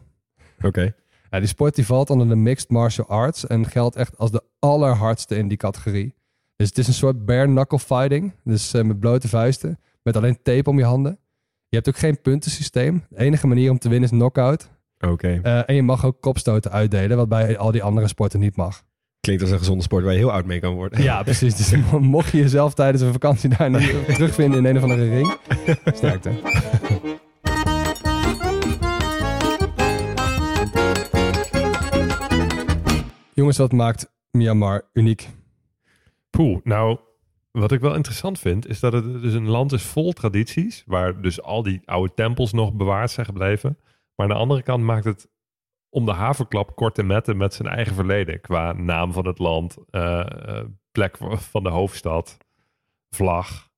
Oké. Ja, die sport die valt onder de mixed martial arts en geldt echt als de allerhardste in die categorie. Dus het is een soort bare knuckle fighting, dus eh, met blote vuisten, met alleen tape om je handen. Je hebt ook geen puntensysteem. De enige manier om te winnen is knockout. Oké. Eh, en je mag ook kopstoten uitdelen, wat bij al die andere sporten niet mag. Klinkt als een gezonde sport waar je heel oud mee kan worden. Ja, precies. Dus mo- mocht je jezelf tijdens een vakantie daar niet terugvinden in een of andere ring, sterkte. Jongens, wat maakt Myanmar uniek? Poeh, nou, wat ik wel interessant vind, is dat het dus een land is vol tradities, waar dus al die oude tempels nog bewaard zijn gebleven. Maar aan de andere kant maakt het om de haverklap kort en metten met zijn eigen verleden. Qua naam van het land, eh, eh, plek van de hoofdstad, vlag.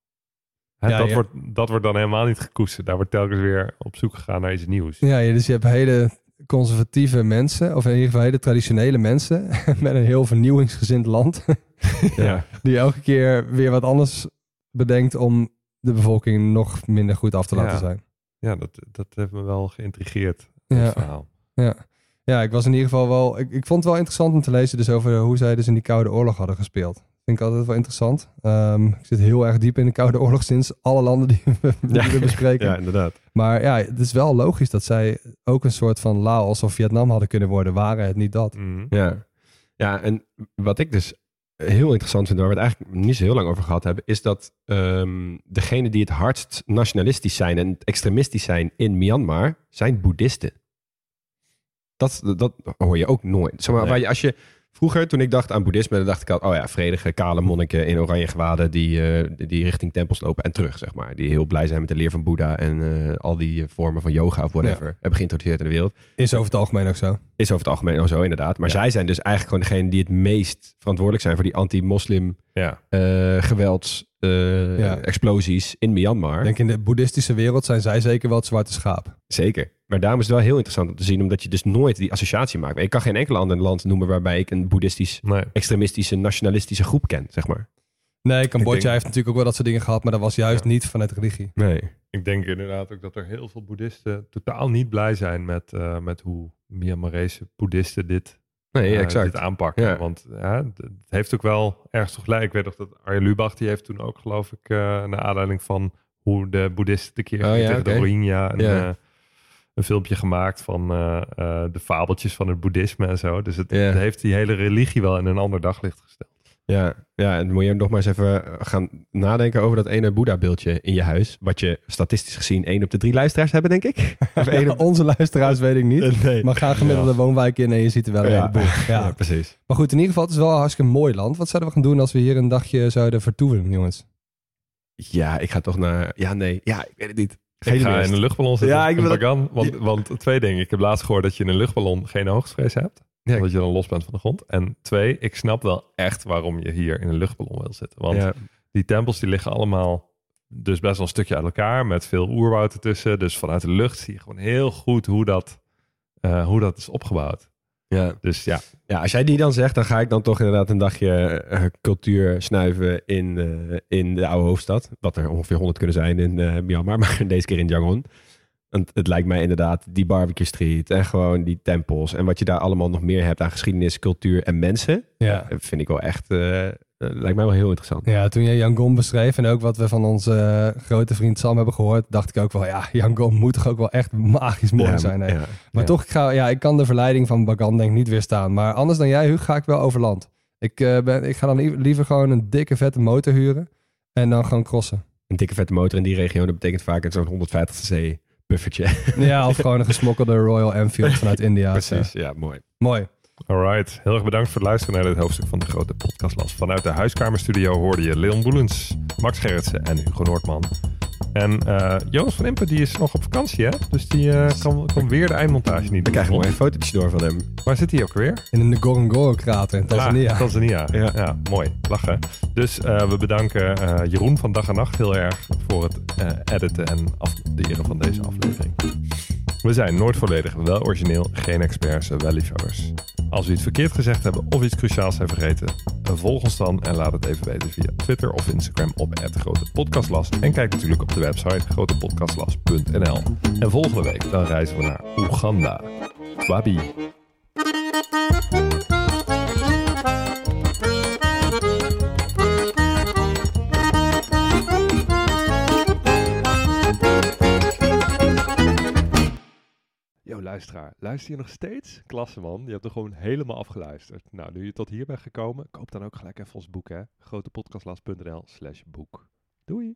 Hè, Ja, dat, ja. Wordt, dat wordt dan helemaal niet gekoesterd. Daar wordt telkens weer op zoek gegaan naar iets nieuws. Ja, je- dus je hebt hele conservatieve mensen, of in ieder geval hele traditionele mensen, met een heel vernieuwingsgezind land, Ja. die elke keer weer wat anders bedenkt om de bevolking nog minder goed af te laten Ja. zijn. Ja, dat, dat heeft me wel geïntrigeerd, Ja. verhaal. Ja. ja, ik was in ieder geval wel. Ik, ik vond het wel interessant om te lezen dus over hoe zij dus in die Koude Oorlog hadden gespeeld. Vind ik altijd wel interessant. Ehm, ik zit heel erg diep in de Koude Oorlog sinds alle landen die we, die Ja. we bespreken. ja, inderdaad. Maar ja, het is wel logisch dat zij ook een soort van Laos of Vietnam hadden kunnen worden, waren het niet dat. Mhm. Ja. ja, en wat ik dus heel interessant vind, waar we het eigenlijk niet zo heel lang over gehad hebben, is dat ehm degenen die het hardst nationalistisch zijn en extremistisch zijn in Myanmar, zijn boeddhisten. Dat, dat hoor je ook nooit. Zeg maar, Nee. waar je, als je, vroeger, toen ik dacht aan boeddhisme, dan dacht ik altijd, oh ja, vredige, kale monniken in oranje gewaden die, eh, die richting tempels lopen en terug, zeg maar. Die heel blij zijn met de leer van Boeddha en eh, al die vormen van yoga of whatever hebben geïntroduceerd in de wereld. Is over het algemeen ook zo. Is over het algemeen al zo, inderdaad. Maar Ja. zij zijn dus eigenlijk gewoon degene die het meest verantwoordelijk zijn voor die anti-moslim Ja. eh, gewelds eh, Ja. explosies in Myanmar. Ik denk in de boeddhistische wereld zijn zij zeker wel het zwarte schaap. Zeker. Maar daarom is het wel heel interessant om te zien, omdat je dus nooit die associatie maakt. Ik kan geen enkel ander land noemen waarbij ik een boeddhistisch, Nee. extremistische, nationalistische groep ken, zeg maar. Nee, Cambodja denk- heeft natuurlijk ook wel dat soort dingen gehad, maar dat was juist Ja. niet vanuit religie. Nee. Ik denk inderdaad ook dat er heel veel boeddhisten totaal niet blij zijn met, eh, met hoe Myanmarese boeddhisten dit, Nee, eh, exact. dit aanpakken. Ja. Want ja, het heeft ook wel ergens toch gelijk. Ik weet nog dat Arjen Lubach, die heeft toen ook geloof ik, eh naar aanleiding van hoe de boeddhisten tekeer Oh, gingen ja, tegen de. Rohingya. Eh, een filmpje gemaakt van de fabeltjes van het boeddhisme en zo. Dus het, het heeft die hele religie wel in een ander daglicht gesteld. Ja, ja, en moet je nog maar eens even eh, gaan nadenken over dat ene Boeddha-beeldje in je huis. Wat je statistisch gezien één op de drie luisteraars hebben, denk ik. Of één op... Onze luisteraars weet ik niet. Nee. Maar ga gemiddelde woonwijk in en je ziet er wel een Ja. heleboel. Ja. Ja, precies. Maar goed, in ieder geval, het is wel een hartstikke mooi land. Wat zouden we gaan doen als we hier een dagje zouden vertoeven, jongens? Ja, ik ga toch naar... Ja, nee. Ja, ik weet het niet. Ik ga in een luchtballon zitten. Ja, ik wil- Bagan. Want, want twee dingen. Ik heb laatst gehoord dat je in een luchtballon geen hoogtevrees hebt. Ja, Omdat je dan los bent van de grond. En twee, ik snap wel echt waarom je hier in een luchtballon wil zitten. Want ja, die tempels die liggen allemaal dus best wel een stukje uit elkaar. Met veel oerwoud ertussen. Dus vanuit de lucht zie je gewoon heel goed hoe dat, eh, hoe dat is opgebouwd. ja. Dus ja, ja, als jij die dan zegt, dan ga ik dan toch inderdaad een dagje eh, cultuur snuiven in, eh, in de oude hoofdstad. Wat er ongeveer 100 kunnen zijn in Myanmar, maar deze keer in Yangon. Want het lijkt mij inderdaad die barbecue street en gewoon die tempels. En wat je daar allemaal nog meer hebt aan geschiedenis, cultuur en mensen. Ja. Vind ik wel echt, eh, eh, lijkt mij wel heel interessant. Ja, toen jij Yangon beschreef en ook wat we van onze eh, grote vriend Sam hebben gehoord, dacht ik ook wel, ja, Yangon moet toch ook wel echt magisch mooi Ja, zijn. hè? ja, Maar toch, ik, ga, ja, ik kan de verleiding van Bagan denk ik niet weerstaan. Maar anders dan jij, Huug, ga ik wel over land. Ik, ben, ik ga dan li- liever gewoon een dikke vette motor huren en dan gewoon crossen. Een dikke vette motor in die regio, dat betekent vaak zo'n 150cc buffertje. Ja, of gewoon een gesmokkelde Royal Enfield vanuit India. Precies, ja, mooi. Mooi. alright. Heel erg bedankt voor het luisteren naar dit hoofdstuk van de grote podcastlas. Vanuit de huiskamerstudio hoorde je Leon Boelens, Max Gerritsen en Hugo Noordman. En eh Jonas van Impen die is nog op vakantie, hè? Dus die eh, kan, kan weer de eindmontage niet We krijgen mooi een fotootje door van hem. Waar zit hij ook weer? In de Ngorongoro-krater in Tanzania. Ah, Tanzania. Ja. Ja. mooi. Lachen. Dus eh, we bedanken eh, Jeroen van Dag en Nacht heel erg voor het eh, editen en afderen van deze aflevering. We zijn nooit volledig, wel origineel, geen experts, wel liefhebbers. Als we iets verkeerd gezegd hebben of iets cruciaals zijn vergeten, volg ons dan en laat het even weten via Twitter of Instagram op @grotepodcastlas en kijk natuurlijk op de website grotepodcastlas.nl. En volgende week dan reizen we naar Oeganda. Wabi. Yo, luisteraar. Luister je nog steeds? Klasse, man. Je hebt er gewoon helemaal afgeluisterd. Nou, nu je tot hier bent gekomen, koop dan ook gelijk even ons boek, hè. grotepodcastlas.nl slash boek. Doei!